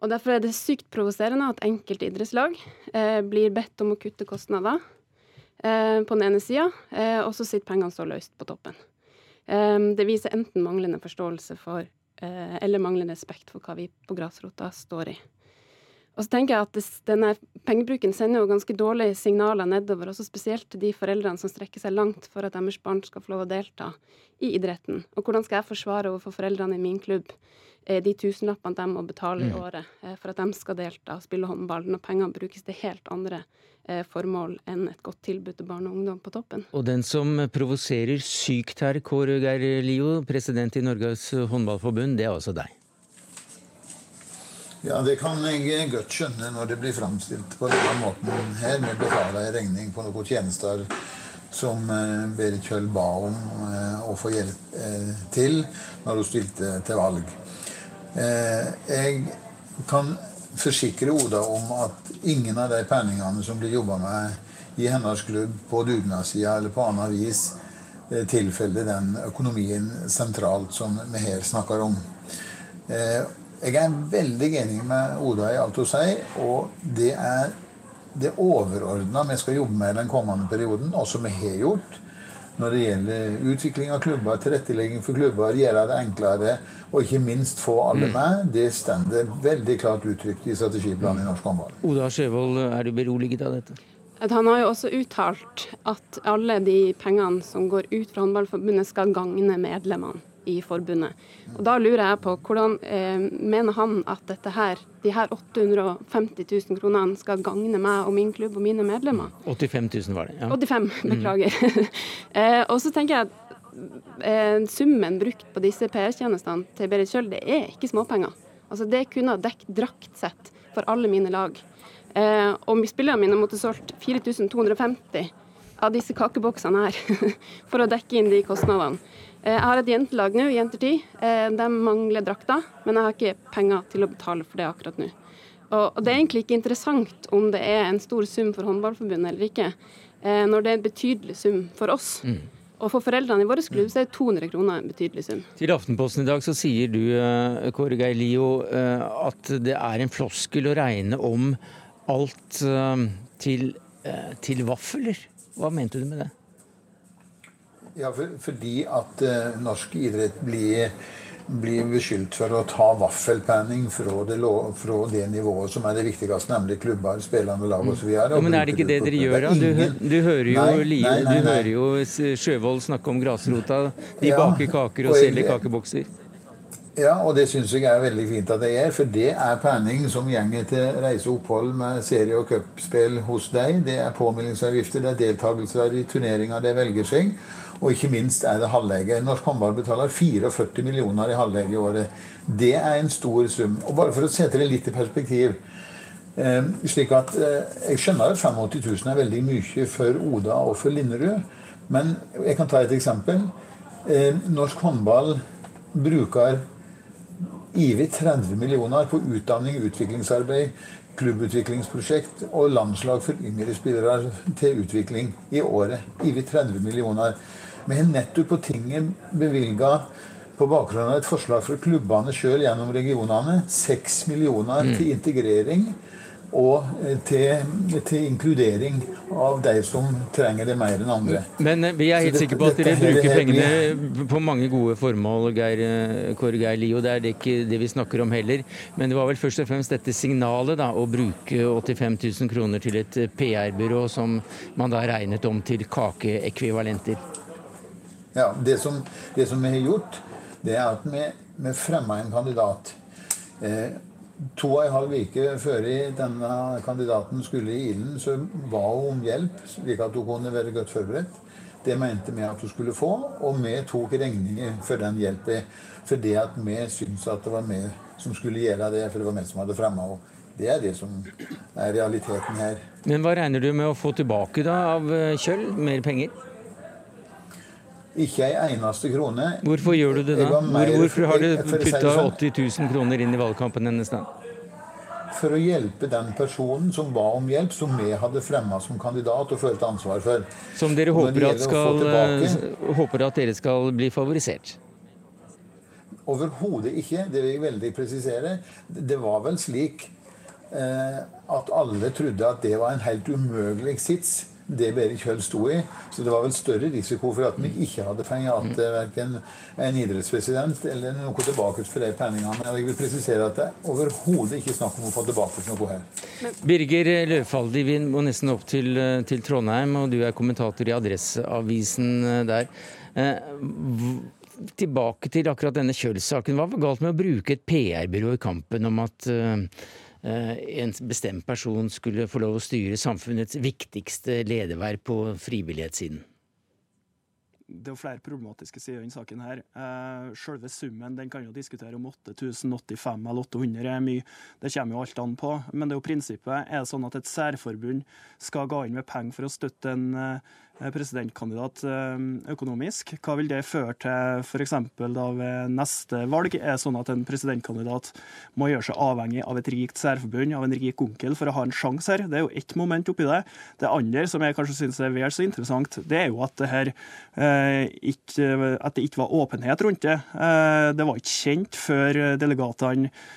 Og Derfor er det sykt provoserende at enkelte idrettslag eh, blir bedt om å kutte kostnader eh, på den ene sida, eh, og så sitter pengene så løst på toppen. Eh, det viser enten manglende forståelse for eh, eller manglende respekt for hva vi på grasrota står i. Og så tenker jeg at denne pengebruken sender jo ganske dårlige signaler nedover, også spesielt til de foreldrene som strekker seg langt for at deres barn skal få lov å delta i idretten. Og hvordan skal jeg forsvare overfor foreldrene i min klubb eh, de tusenlappene de må betale i året eh, for at de skal delta og spille håndball, når pengene brukes til helt andre eh, formål enn et godt tilbud til barn og ungdom på toppen? Og den som provoserer sykt her, Kåre Geir Lio, president i Norges håndballforbund, det er altså deg. Ja, det kan jeg godt skjønne når det blir framstilt på denne måten her. Vi betaler en regning på noen tjenester som eh, Berit Kjøll ba om eh, å få hjelp eh, til når hun stilte til valg. Jeg kan forsikre Oda om at ingen av de penningene som blir jobba med i hennes klubb på dugnadssida eller på annet vis, tilfeller den økonomien sentralt som vi her snakker om. Jeg er veldig enig med Oda i alt hun sier, og det er det overordna vi skal jobbe med i den kommende perioden, og som vi har gjort når det gjelder utvikling av klubber, tilrettelegging for klubber, gjøre det enklere og ikke minst få alle med, det stender veldig klart uttrykt i strategiplanen i norsk håndball. Oda Sjøvold, er du beroliget av dette? At han har jo også uttalt at alle de pengene som går ut fra Håndballforbundet, skal gagne medlemmene i forbundet. Og Da lurer jeg på hvordan eh, mener han at dette her, de her 850 000 kronene skal gagne meg og min klubb og mine medlemmer? 85 000 var det. ja. 85, beklager. eh, og så tenker jeg at eh, summen brukt på disse PR-tjenestene til Berit Kjøll, det er ikke småpenger. Altså Det kunne ha dekket draktsett for alle mine lag. Eh, og spillerne mine måtte solgt 4250 av disse kakeboksene her for å dekke inn de kostnadene. Eh, Jeg har et jentelag nå, Jentertid. Eh, De mangler drakter, men jeg har ikke penger til å betale for det akkurat nå. Og det er egentlig ikke interessant om det er en stor sum for Håndballforbundet eller ikke, eh, når det er en betydelig sum for oss. Og for foreldrene i vår klubb så er 200 kroner en betydelig sum. Til Aftenposten i dag så sier du, Kåre Geilio, at det er en floskel å regne om alt til, til vafler. Hva mente du med det? Ja, for, fordi at uh, norsk idrett blir, blir beskyldt for å ta vaffelpanning fra det, fra det nivået som er det viktigste, nemlig klubber, spillende lag osv. Ja, men er det ikke det dere gjør, da? Du, du hører jo Nei, nei, nei, du hører jo Sjøvold snakke om grasrota. De Ja, baker kaker og og selger kakebokser. Ja, og det syns jeg er veldig fint at det er, for det er penning som gjenger til reise og opphold med serie- og cupspill hos deg. Det er påmeldingsavgifter, det er deltakelser i turneringer det velger seg. Og ikke minst er det halvlege. Norsk håndball betaler 44 millioner i halvlege i året. Det er en stor sum. Og bare for å sette det litt i perspektiv eh, slik at eh, Jeg skjønner at 85 000 er veldig mye for Oda og for Linderud, men jeg kan ta et eksempel. Eh, norsk håndball bruker over 30 millioner på utdanning, utviklingsarbeid, klubbutviklingsprosjekt og landslag for yngre spillere til utvikling i året. Ivrig 30 millioner. Vi har nettopp på tinget bevilga på bakgrunn av et forslag fra klubbene sjøl gjennom regionene 6 millioner til integrering og eh, til, til inkludering av de som trenger det mer enn andre. Men eh, vi er helt sikre på at dere bruker pengene på mange gode formål, Geir, eh, Kåre Geir Lio. Det er det ikke det vi snakker om heller. Men det var vel først og fremst dette signalet, da, å bruke 85 000 kroner til et PR-byrå som man da regnet om til kakeekvivalenter. Ja, det som, det som vi har gjort, det er at vi, vi fremma en kandidat. Eh, to og en halv uke før denne kandidaten skulle i ilden, så ba hun om hjelp, slik at hun kunne være godt forberedt. Det mente vi at hun skulle få, og vi tok regninger for den hjelpen. Fordi at vi syntes at det var vi som skulle gjøre det, for det var vi som hadde fremma henne. Det er det som er realiteten her. Men hva regner du med å få tilbake da av eh, Kjøll? Mer penger? Ikke ei eneste krone. Hvorfor gjør du det da? Hvor, hvorfor har du putta sånn, 80 000 kroner inn i valgkampen hennes da? For å hjelpe den personen som ba om hjelp, som vi hadde fremma som kandidat og følte ansvar for. Som dere håper at, skal, tilbake- eh, håper at dere skal bli favorisert? Overhodet ikke. Det vil jeg veldig presisere. Det var vel slik eh, at alle trodde at det var en helt umulig sits det Berit Kjøll sto i. Så det var vel større risiko for at vi ikke hadde fått verken en idrettspresident eller noe tilbake for de penningene. Og jeg vil presisere at det er overhodet ikke snakk om å få tilbake noe her. Birger Løvfaldi, vi må nesten opp til, til Trondheim, og du er kommentator i Adresseavisen der. Eh, tilbake til akkurat denne Kjøll-saken. Hva var galt med å bruke et PR-byrå i kampen om at en bestemt person skulle få lov å styre samfunnets viktigste lederverv på frivillighetssiden? det er jo flere problematiske sider i denne saken. her. Eh, selve summen den kan jo diskutere om 8085 eller 800 er mye. Det kommer jo alt an på. Men det er jo prinsippet. Er det sånn at et særforbund skal gå inn med penger for å støtte en eh, presidentkandidat eh, økonomisk? Hva vil det føre til f.eks. ved neste valg? Er sånn at en presidentkandidat må gjøre seg avhengig av et rikt særforbund, av en rik onkel, for å ha en sjanse her? Det er jo ett moment oppi det. Det andre, som jeg kanskje syns er vel så interessant, det er jo at det her Eh, ikke, at det ikke var åpenhet rundt det. Eh, det var ikke kjent før delegatene eh,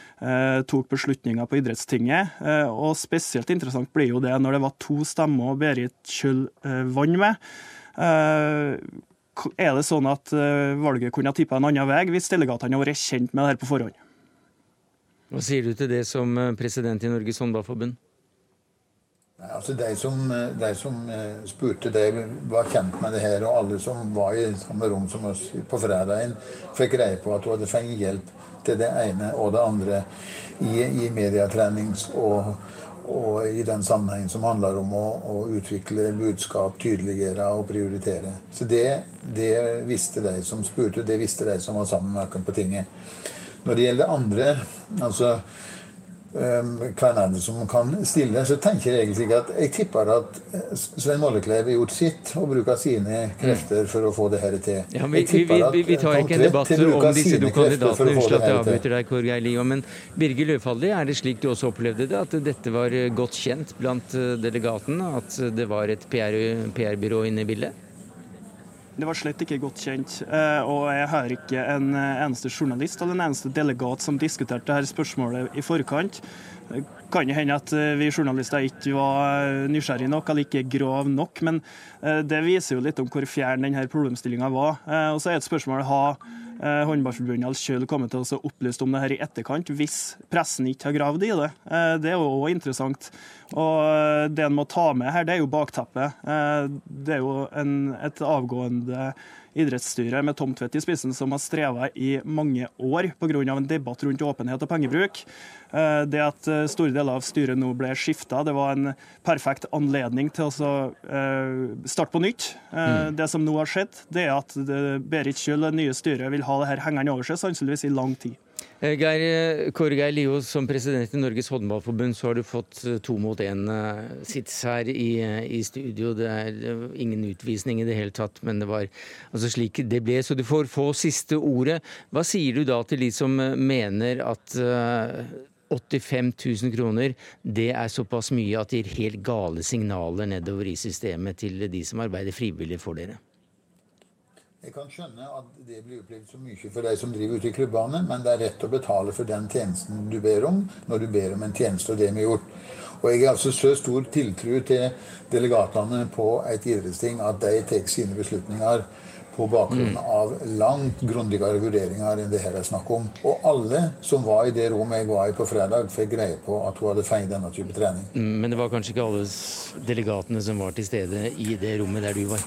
tok beslutninger på idrettstinget. Og spesielt interessant blir jo det når det var to stemmer Berit Kjøll vant med. Er det sånn at valget kunne ha tippa en annen vei hvis delegatene hadde vært kjent med det her på forhånd? Hva sier du til det som president i Norges Håndballforbund? Altså de som, de som, eh, spurte, de var kjent med det her. Og alle som var i samme rom som oss på fredagen, fikk greie på at hun hadde fått hjelp til det ene og det andre i, i medietrenings og, og, i den sammenhengen som handler om å, å utvikle budskap, tydeliggjøre og prioritere. Så det, det, visste de som spurte, det visste de som var sammen med oss på tinget. Når det gjelder andre, altså hvem det som kan stille, så tenker jeg egentlig ikke at jeg tipper at eh, Svein Mollekleiv har gjort sitt og bruker sine krefter for å få det her til. Ja, vi, vi, vi, vi, tar ikke en debatt om disse to kandidatene. Unnskyld at jeg avbryter deg, Korgeir Lio. Men Birger Løfaldi, er det slik du også opplevde det? At dette var godt kjent blant eh, delegatene? At det var et PR-byrå inne i bildet? Det var slett ikke godt kjent. Eh, og jeg har ikke en eh, eneste journalist eller en eneste delegat som diskuterte dette spørsmålet i forkant. Det kan jo hende at eh, vi journalister ikke var nysgjerrige nok eller ikke grov nok, men det viser jo litt om hvor fjern denne problemstillinga var. Og så er et spørsmål har Håndballforbundet selv kommer til å opplyse om det her i etterkant, hvis pressen ikke har gravd i det. Det er jo òg interessant. Og eh, Det en må ta med her, det er jo bakteppet. Eh, det er jo en, et avgående idrettsstyre med Tom Tvedt i spissen som har streva i mange år pga. en debatt rundt åpenhet og pengebruk. Eh, det at store deler av styret nå ble skifta, det var en perfekt anledning til å starte på nytt. Mm. Det som nå har skjedd, det er at Berit Kjøll, det nye styret, vil ha det her hengende over seg, sannsynligvis i lang tid. Eh, Geir, eh, Kåre Lio, som president i Norges håndballforbund, så har du fått eh, to mot én sits her i, i, studio. Det er ingen utvisning i det hele tatt, men det var altså slik det ble. Så du får få siste ordet. Hva sier du da til de som mener at 85 000 kroner, det er såpass mye at det gir helt gale signaler nedover i systemet til de som arbeider frivillig for dere? Jeg kan skjønne at det blir opplevd så mye for de som driver ute i klubbene, men det er rett å betale for den tjenesten du ber om, når du ber om en tjeneste, og det vi har gjort. Og Jeg har altså så stor tiltro til delegatene på et idrettsting at de tar sine beslutninger på bakgrunn mm. av langt grundigere vurderinger enn det her er snakk om. Og alle som var i det rommet jeg var i på fredag, fikk greie på at hun hadde feiet denne type trening. Mm, men det var kanskje ikke alle delegatene som var til stede i det rommet der du var?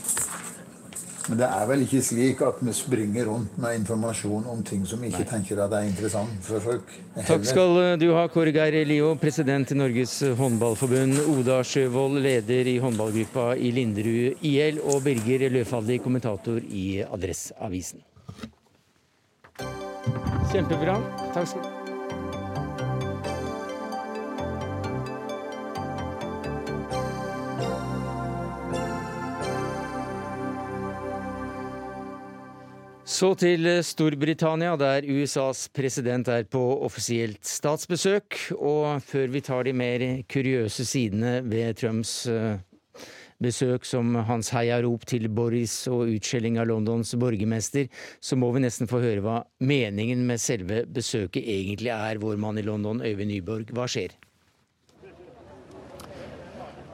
Men det er vel ikke slik at vi springer rundt med informasjon om ting som vi ikke Nei. tenker at er interessant for folk. Heller. Takk skal du ha, Kåre Geir Lio, president i Norges håndballforbund. Oda Sjøvold, leder i håndballgruppa i Linderud IL. Og Birger Løfaldi, kommentator i Adresseavisen. Kjempebra. Takk skal du ha. Så til Storbritannia, der USAs president er på offisielt statsbesøk. Og før vi tar de mer kuriøse sidene ved Trumps eh, besøk, som hans heiarop til Boris og utskjelling av Londons borgermester, så må vi nesten få høre hva meningen med selve besøket egentlig er, vår mann i London, Øyvind Nyborg. Hva skjer?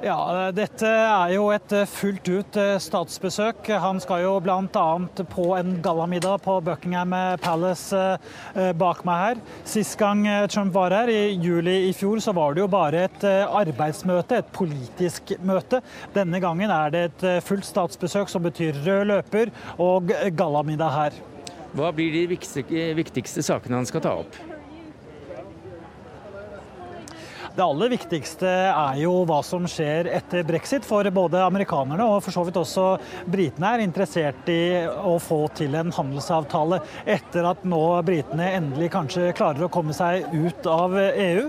Ja, Dette er jo et eh, fullt ut eh, statsbesøk. Han skal jo bl.a. på en gallamiddag på Buckingham Palace eh, bak meg her. Sist gang Trump var her, i juli i fjor, så var det jo bare et arbeidsmøte, et politisk møte. Denne gangen er det et fullt statsbesøk som betyr rød løper og gallamiddag her. Hva blir de viktigste, sakene han skal ta opp? Det aller viktigste er jo hva som skjer etter brexit. For både amerikanerne og for så vidt også britene er interessert i å få til en handelsavtale etter at nå britene endelig kanskje klarer å komme seg ut av EU.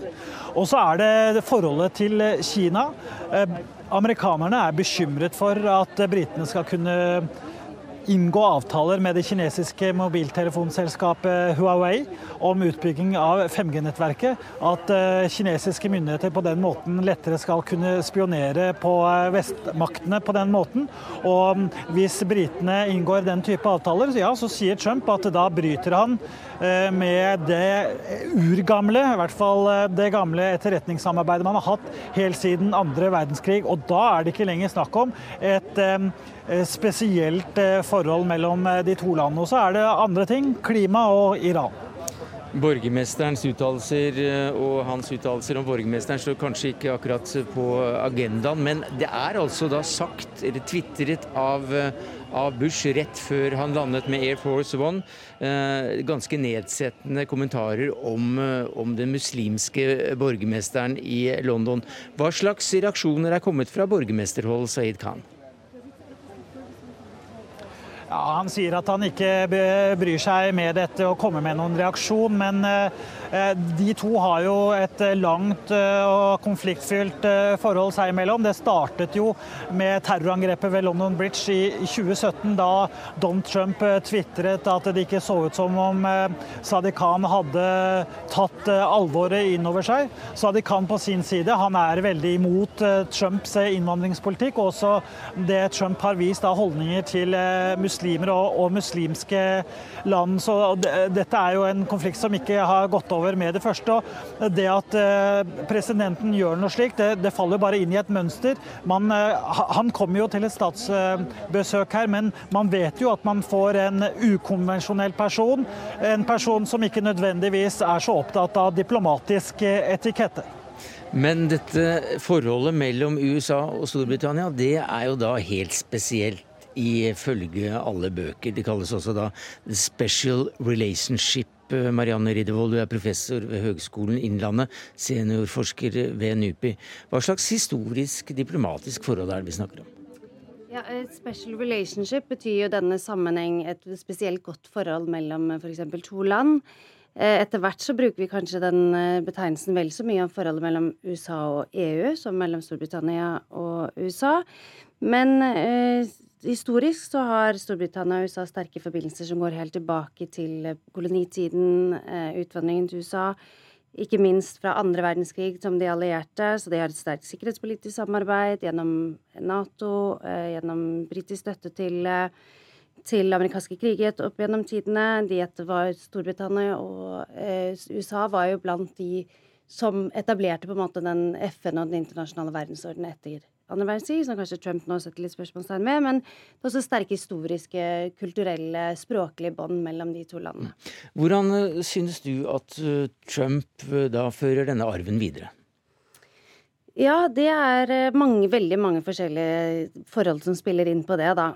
Og så er det forholdet til Kina. Eh, amerikanerne er bekymret for at britene skal kunne inngå avtaler med det kinesiske mobiltelefonselskapet Huawei om utbygging av 5G-nettverket. At eh, kinesiske myndigheter på den måten lettere skal kunne spionere på eh, vestmaktene på den måten. Og mm, hvis britene inngår den type avtaler, ja, så sier Trump at da bryter han eh, med det urgamle, i hvert fall det gamle etterretningssamarbeidet man har hatt helt siden andre verdenskrig. Og da er det ikke lenger snakk om et spesielt forhold mellom de to landene. Og så er det andre ting, klima og Iran. Borgermesterens uttalelser eh, og hans uttalelser om borgermesteren står kanskje ikke akkurat på agendaen, men det er altså da sagt, eller tvitret av, eh, av Bush rett før han landet med Air Force One, eh, ganske nedsettende kommentarer om, om den muslimske borgermesteren i London. Hva slags reaksjoner er kommet fra borgermesterhold, Saeed Khan? Ja, Han sier at han ikke bryr seg med dette og kommer med noen reaksjon, men eh, de to har jo et eh, langt eh, og konfliktfylt forhold seg imellom. Det startet jo med terrorangrepet ved London Bridge i 2017, da Donald Trump tvitret at det ikke så ut som om Sadiq Khan hadde tatt alvoret inn over seg. Sadiq Khan på sin side han er veldig imot Trumps innvandringspolitikk, og også det Trump har vist av holdninger til muslimer og, og muslimske land. Så dette er jo en konflikt som ikke har gått over over med det første. og Det at eh, presidenten gjør noe slikt, det, det faller bare inn i et mønster. Man, eh, han kommer jo til et statsbesøk her, men man vet jo at man får en ukonvensjonell person. En person som ikke nødvendigvis er så opptatt av diplomatisk eh, etikette. Men dette forholdet mellom USA og Storbritannia, det er jo da helt spesielt ifølge alle bøker. Det kalles også da special relationship Marianne Riddervold, du er professor ved Høgskolen Innlandet, seniorforsker ved NUPI. Hva slags historisk diplomatisk forhold er det vi snakker om? Ja, Special relationship betyr jo denne sammenheng et spesielt godt forhold mellom f.eks. For to land. Eh, etter hvert så bruker vi kanskje den eh, betegnelsen vel så mye om forholdet mellom USA og EU som mellom Storbritannia og USA. Men eh, historisk så har Storbritannia og USA sterke forbindelser som går helt tilbake til eh, kolonitiden, eh, utvandringen til USA. Ikke minst fra andre verdenskrig som de allierte, så de har et sterkt sikkerhetspolitisk samarbeid gjennom Nato, eh, gjennom britisk støtte til, til amerikanske kriger opp gjennom tidene. De etter var Storbritannia og USA var jo blant de som etablerte på en måte den FN og den internasjonale verdensordenen etter andre verdenskrig, som kanskje Trump nå setter litt spørsmålstegn med. Men det er også sterke historiske, kulturelle, språklige bånd mellom de to landene. Hvordan eh, synes du at eh, Trump eh, da fører denne arven videre? Ja, det er mange, veldig mange forskjellige forhold som spiller inn på det, da.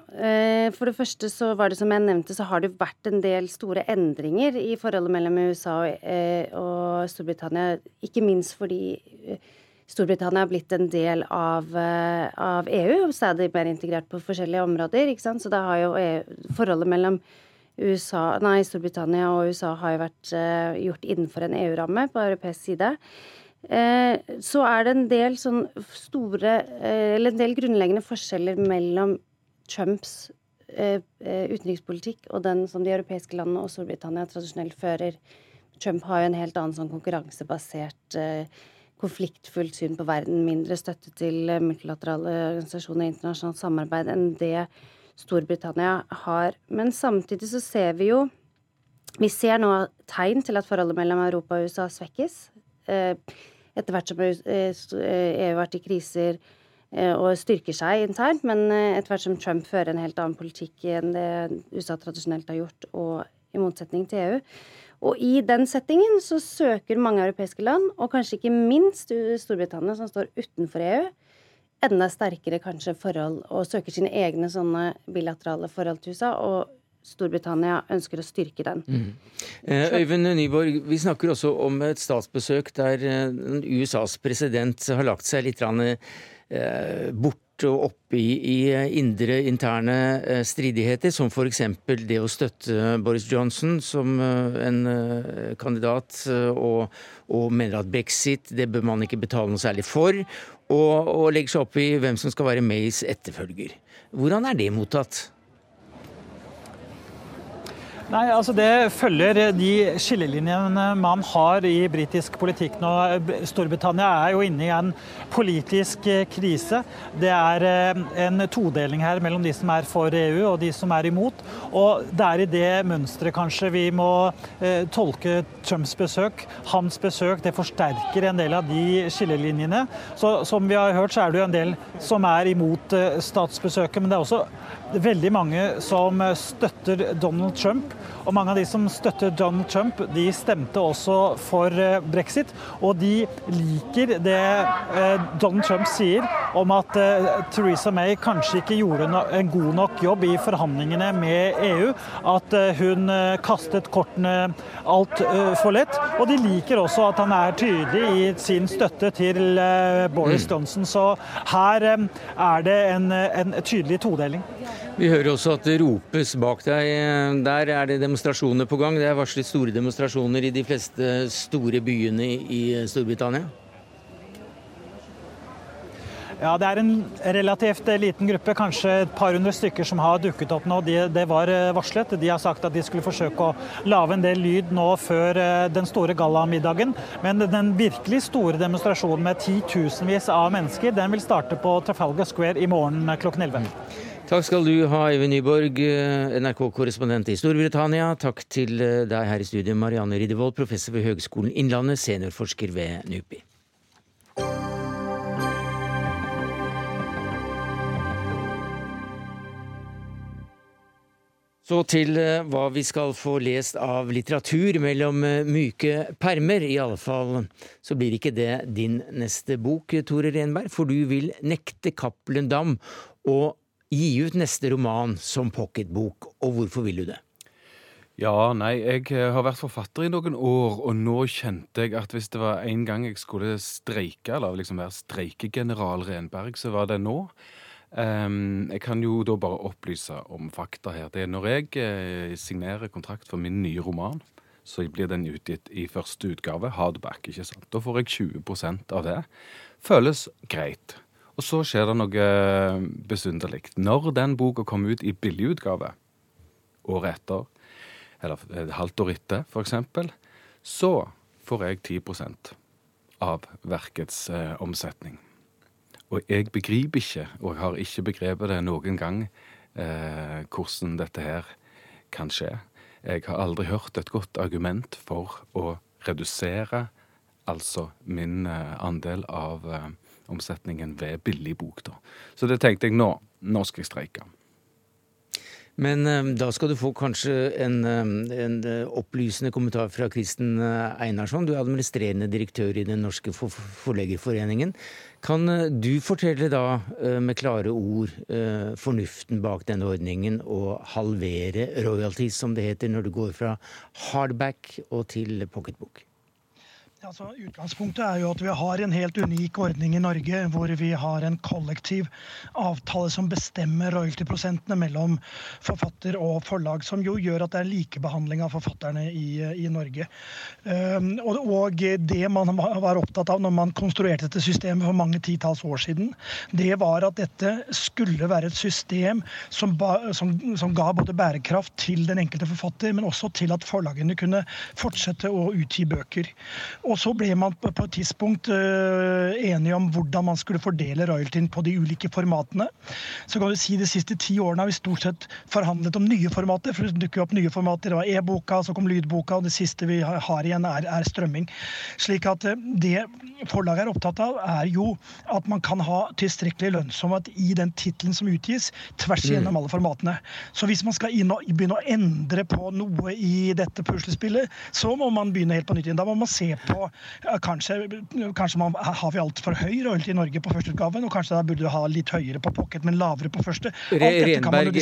For det første så var det som jeg nevnte, så har det vært en del store endringer i forholdet mellom USA og Storbritannia. Ikke minst fordi Storbritannia har blitt en del av, eh, av EU, stadig mer integrert på forskjellige områder. ikke sant? Så da har jo EU, forholdet mellom USA, nei, Storbritannia og USA har jo vært uh, gjort innenfor en EU-ramme på europeisk side. Uh, så er det en del sånn store uh, Eller en del grunnleggende forskjeller mellom Trumps utenrikspolitikk og den som de europeiske landene og Storbritannia tradisjonelt fører. Trump har jo en helt annen sånn konkurransebasert konfliktfullt syn på verden, mindre støtte til multilaterale organisasjoner og internasjonalt samarbeid enn det Storbritannia har. Men samtidig så ser vi jo Vi ser nå tegn til at forholdet mellom Europa og USA svekkes. Eh, etter hvert som EU har vært i kriser, og styrker seg internt, men etter hvert som Trump fører en helt annen politikk enn det USA tradisjonelt har gjort, og i motsetning til EU. Og i den settingen så søker mange europeiske land, og kanskje ikke minst Storbritannia, som står utenfor EU, enda sterkere kanskje forhold, og søker sine egne sånne bilaterale forhold til USA. og Storbritannia ønsker å styrke den. Mm. Eh, Øyvind Nyborg, vi snakker også om et statsbesøk der eh, USAs president har lagt seg litt eh, bort og oppe i, i indre, interne stridigheter, som f.eks. det å støtte Boris Johnson som en kandidat, og, og, mener at brexit det bør man ikke betale noe særlig for, og, og legger seg opp i hvem som skal være Mays etterfølger. Hvordan er det mottatt? Nei, altså Det følger de skillelinjene man har i britisk politikk nå. Storbritannia er jo inne i en politisk eh, krise. Det er eh, en todeling her mellom de som er for EU og de som er imot. Og det er i det mønsteret kanskje vi må eh, tolke Trumps besøk. Hans besøk det forsterker en del av de skillelinjene. Så Som vi har hørt, så er det jo en del som er imot statsbesøket. Men det er også veldig mange som støtter Donald Trump. Og mange av de som støtter Donald Trump, de stemte også for eh, brexit. Og de liker det eh, Donald Trump sier om at eh, Theresa May kanskje ikke gjorde en god nok jobb i forhandlingene med EU. At hun kastet kortene altfor lett. Og de liker også at han er tydelig i sin støtte til Boris mm. Johnson. Så her er det en, en tydelig todeling. Vi hører også at det ropes bak deg. Der er det demonstrasjoner på gang. Det er varslet store demonstrasjoner i de fleste store byene i Storbritannia? Ja, Det er en relativt liten gruppe, kanskje et par hundre stykker som har dukket opp nå. De, det var eh, varslet. De har sagt at de skulle forsøke å lage en del lyd nå før eh, den store gallamiddagen. Men den virkelig store demonstrasjonen med titusenvis av mennesker, den vil starte på Trafalgar Square i morgen klokken 11. Takk skal du ha, Eivind Nyborg, eh, NRK-korrespondent i Storbritannia. Takk til eh, deg her i studio, Marianne Riddervold, professor ved Høgskolen Innlandet, seniorforsker ved NUPI. Så til eh, hva vi skal få lest av litteratur mellom myke permer. I alle fall så blir ikke det din neste bok, Tore Renberg, for du vil nekte Cappelen Dam og gi ut neste roman som pocketbok, og hvorfor vil du det? Ja, nei, jeg eh, har vært forfatter i noen år, og nå kjente jeg at hvis det var en gang jeg skulle streike, eller liksom være streikegeneral Renberg, så var det nå. Um, jeg kan jo da bare opplyse om fakta her. Det er når jeg eh, signerer kontrakt for min nye roman, så blir den utgitt i første utgave, hardback, ikke sant. Da får jeg 20% av det. Føles greit. Og så skjer det noe eh, besynderlig. Når den boka kom ut i billigutgave året etter, eller et halvt år etter f.eks., så får jeg 10 av verkets eh, omsetning. Og jeg begriper ikke, og jeg har ikke begrepet det noen gang, eh, hvordan dette her kan skje. Jeg har aldri hørt et godt argument for å redusere altså min eh, andel av eh, omsetningen ved billig bok. Da. Så det tenkte jeg nå. Nå skal jeg streike. Men um, da skal du få kanskje en, um, en uh, opplysende kommentar fra Kristen Einarsson. Du er administrerende direktør i Den norske for forleggerforeningen. Kan du fortelle da med klare ord fornuften bak denne ordningen og halvere royalties, som det heter, når du går fra hardback og til pocketbook? Altså, utgangspunktet er jo at vi har en helt unik ordning i Norge hvor vi har en kollektiv avtale som bestemmer royalty-prosentene mellom forfatter og forlag, som jo gjør at det er likebehandling av forfatterne i, i Norge. Um, og, og, det man var opptatt av når man konstruerte dette systemet for mange titalls år siden, det var at dette skulle være et system som, ba, som, som ga både bærekraft til den enkelte forfatter, men også til at forlagene kunne fortsette å utgi bøker. Og så ble man på et tidspunkt enige om hvordan man skulle fordele royaltyen på de ulike formatene. Så kan du si De siste ti årene har vi stort sett forhandlet om nye formater. for Det dukker opp nye formater. Det var e-boka, så kom lydboka, og det siste vi har igjen, er, er strømming. Slik at det forlaget er opptatt av, er jo at man kan ha tilstrekkelig lønnsomhet i den tittelen som utgis, tvers mm. igjennom alle formatene. Så hvis man skal begynne å endre på noe i dette puslespillet, så må man begynne helt på nytt igjen. Da må man se på Kanskje, kanskje man, har vi altfor høy royalty i Norge på førsteutgaven, og kanskje da burde du ha litt høyere på pocket, men lavere på første. Renberg,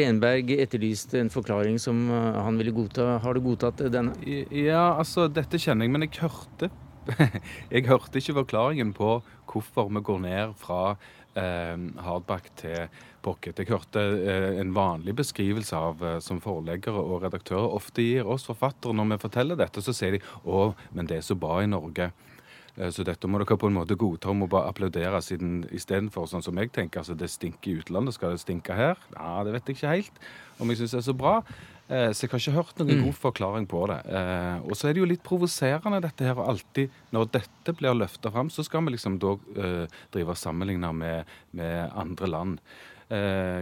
Renberg etterlyste en forklaring som uh, han ville godta. Har du godtatt denne? Ja, altså, dette kjenner jeg, men jeg hørte jeg hørte ikke forklaringen på hvorfor vi går ned fra eh, hardback til pocket. Jeg hørte eh, en vanlig beskrivelse av eh, som forleggere og redaktører ofte gir oss forfattere når vi forteller dette, så sier de å, men det er så bra i Norge. Eh, så dette må dere på en måte godta og må bare applaudere siden istedenfor sånn som jeg tenker, altså det stinker i utlandet, skal det stinke her? Ja, det vet jeg ikke helt om jeg syns er så bra. Så jeg har ikke hørt noen mm. god forklaring på det. Og så er det jo litt provoserende dette her, og alltid når dette blir løfta fram, så skal vi liksom da drive og sammenligne med, med andre land.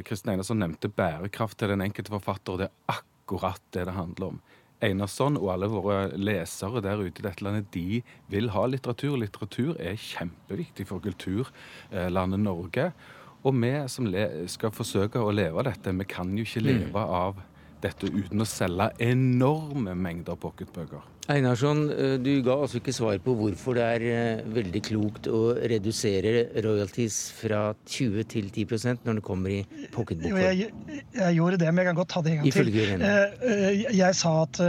Kristin Einarsson nevnte bærekraft til den enkelte forfatter, og det er akkurat det det handler om. Einarsson og alle våre lesere der ute i dette landet, de vil ha litteratur. Litteratur er kjempeviktig for kulturlandet Norge. Og vi som skal forsøke å leve av dette, vi kan jo ikke mm. leve av dette uten å selge enorme mengder pocketbøker. Einarsson, eh, du ga altså ikke svar på hvorfor det er eh, veldig klokt å redusere royalties fra 20 til 10% når det kommer i pocketbokform. Jeg, jeg, gjorde det, men jeg kan godt ta det en gang til. Jeg, jeg sa at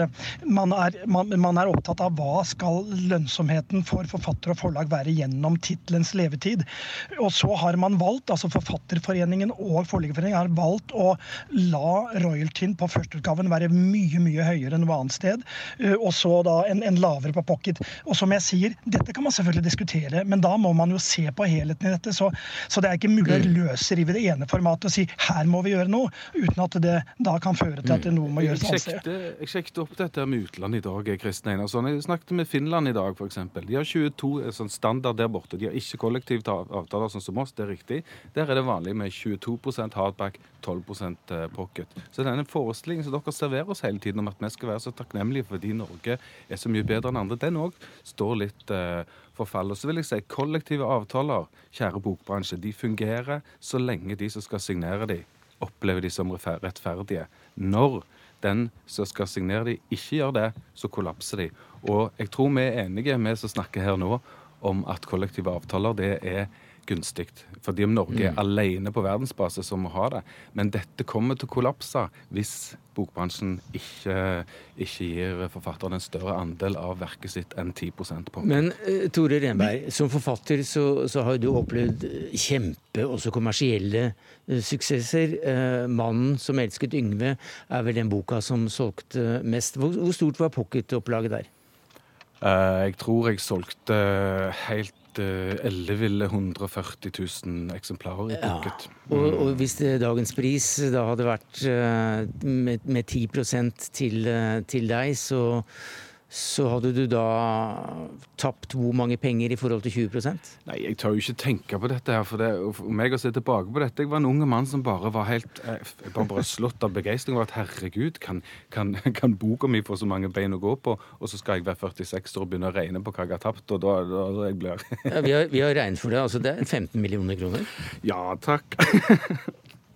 man er, man, man er, opptatt av hva skal lønnsomheten for forfatter og forlag være gjennom tittelens levetid. Og så har man valgt, altså Forfatterforeningen og Forleggerforeningen har valgt å la royaltyen på førsteutgaven være mye, mye høyere enn noe annet sted. Og så da en, en, lavere på pocket. Og som jeg sier, dette kan man selvfølgelig diskutere, men da må man jo se på helheten i dette. Så, så det er ikke mulig å mm. løsrive det ene formatet og si her må vi gjøre noe, uten at det da kan føre til at noe må gjøres annerledes. Jeg sjekket opp dette med utlandet i dag, Kristin Einarsson. Jeg snakket med Finland i dag, f.eks. De har 22 eh, sånn standard der borte. De har ikke kollektivt avtaler sånn som oss, det er riktig. Der er det vanlig med 22% hardback, 12 eh, pocket. Så denne forestillingen som dere serverer oss hele tiden om at vi skal være så takknemlige fordi Norge er så mye bedre enn andre, den òg står litt eh, for fall. Og så vil jeg si kollektive avtaler, kjære bokbransje, de fungerer så lenge de som skal signere de, opplever de som rettferdige. Når den som skal signere de, ikke gjør det, så kollapser de. Og jeg tror vi er enige, vi som snakker her nå, om at kollektive avtaler det er gunstig. Fordi om Norge er mm. alene på verdensbasis som må ha det. Men dette kommer til å kollapse hvis bokbransjen ikke, ikke gir forfatteren en større andel av verket sitt enn 10 på. Men uh, Tore Renberg, som forfatter så, så, har du opplevd kjempe, også kommersielle uh, suksesser. Uh, 'Mannen som elsket Yngve' er vel den boka som solgte mest. Hvor, hvor stort var pocketopplaget der? Jeg tror jeg solgte helt elleville 140 000 eksemplarer i pocket. Ja. Og, og, hvis dagens pris da hadde vært uh, med, med 10 til, til deg, så så hadde du da tapt hvor mange penger i forhold til 20% Nei, jeg tør jo ikke tenke på dette her. For, det, for meg å se tilbake på dette Jeg var en unge mann som bare var helt eh, bare, bare slått av begeistring over at herregud, kan, kan, kan boka mi få så mange bein å gå på, og så skal jeg være 46 år og begynne å regne på hva jeg har tapt, og da, da, da jeg blir ja, vi, har, vi har regnet for det. Altså det er 15 millioner kroner? Ja, takk.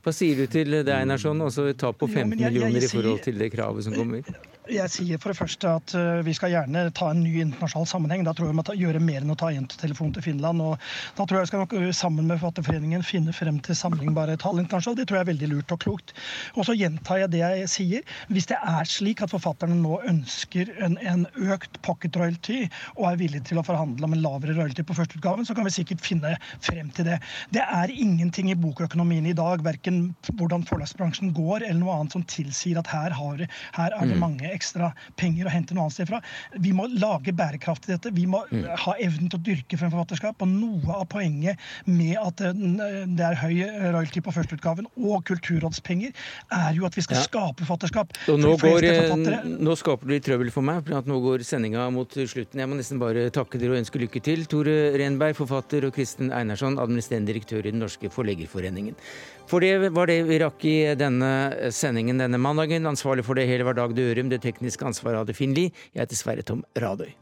Hva sier du til det, Einarsson? Altså et tap på 15 millioner i forhold til det kravet som kommer? Jeg sier for det første at uh, vi skal gjerne ta en ny internasjonal sammenheng. Da tror jeg vi må gjøre mer enn å ta telefon til Finland. og Da tror jeg vi skal nok øh, sammen med Forfatterforeningen finne frem til sammenlignbare tall internasjonalt. Det tror jeg er veldig lurt og klokt. Og så gjentar jeg det jeg sier. Hvis det er slik at forfatterne nå ønsker en, en økt pocket royalty og er villige til å forhandle om en lavere royalty på førsteutgaven, så kan vi sikkert finne frem til det. Det er ingenting i bokøkonomien i dag, verken hvordan forlagsbransjen går eller noe annet som tilsier at her, har, her er det mm. mange ekstra penger å hente noe annet sted fra. Vi må lage bærekraft i dette. Vi må Mm. ha evnen til å dyrke frem forfatterskap. Og noe av poenget med at eh, det er høy royalty på førsteutgaven og kulturrådspenger, er jo at vi skal Ja. skape forfatterskap. Og nå, går, eh, nå skaper du litt trøbbel for meg, for at nå går sendinga mot slutten. Jeg må nesten bare takke dere og ønske lykke til. Tore Renberg, forfatter, og Kristen Einarsson, administrerende direktør i Den norske forleggerforeningen. For det var det vi rakk i denne sendingen denne mandagen. Ansvarlig for det hele var Dag Dørum. Det tekniske ansvaret hadde Finn Lie. Jeg heter Sverre Tom Radøy.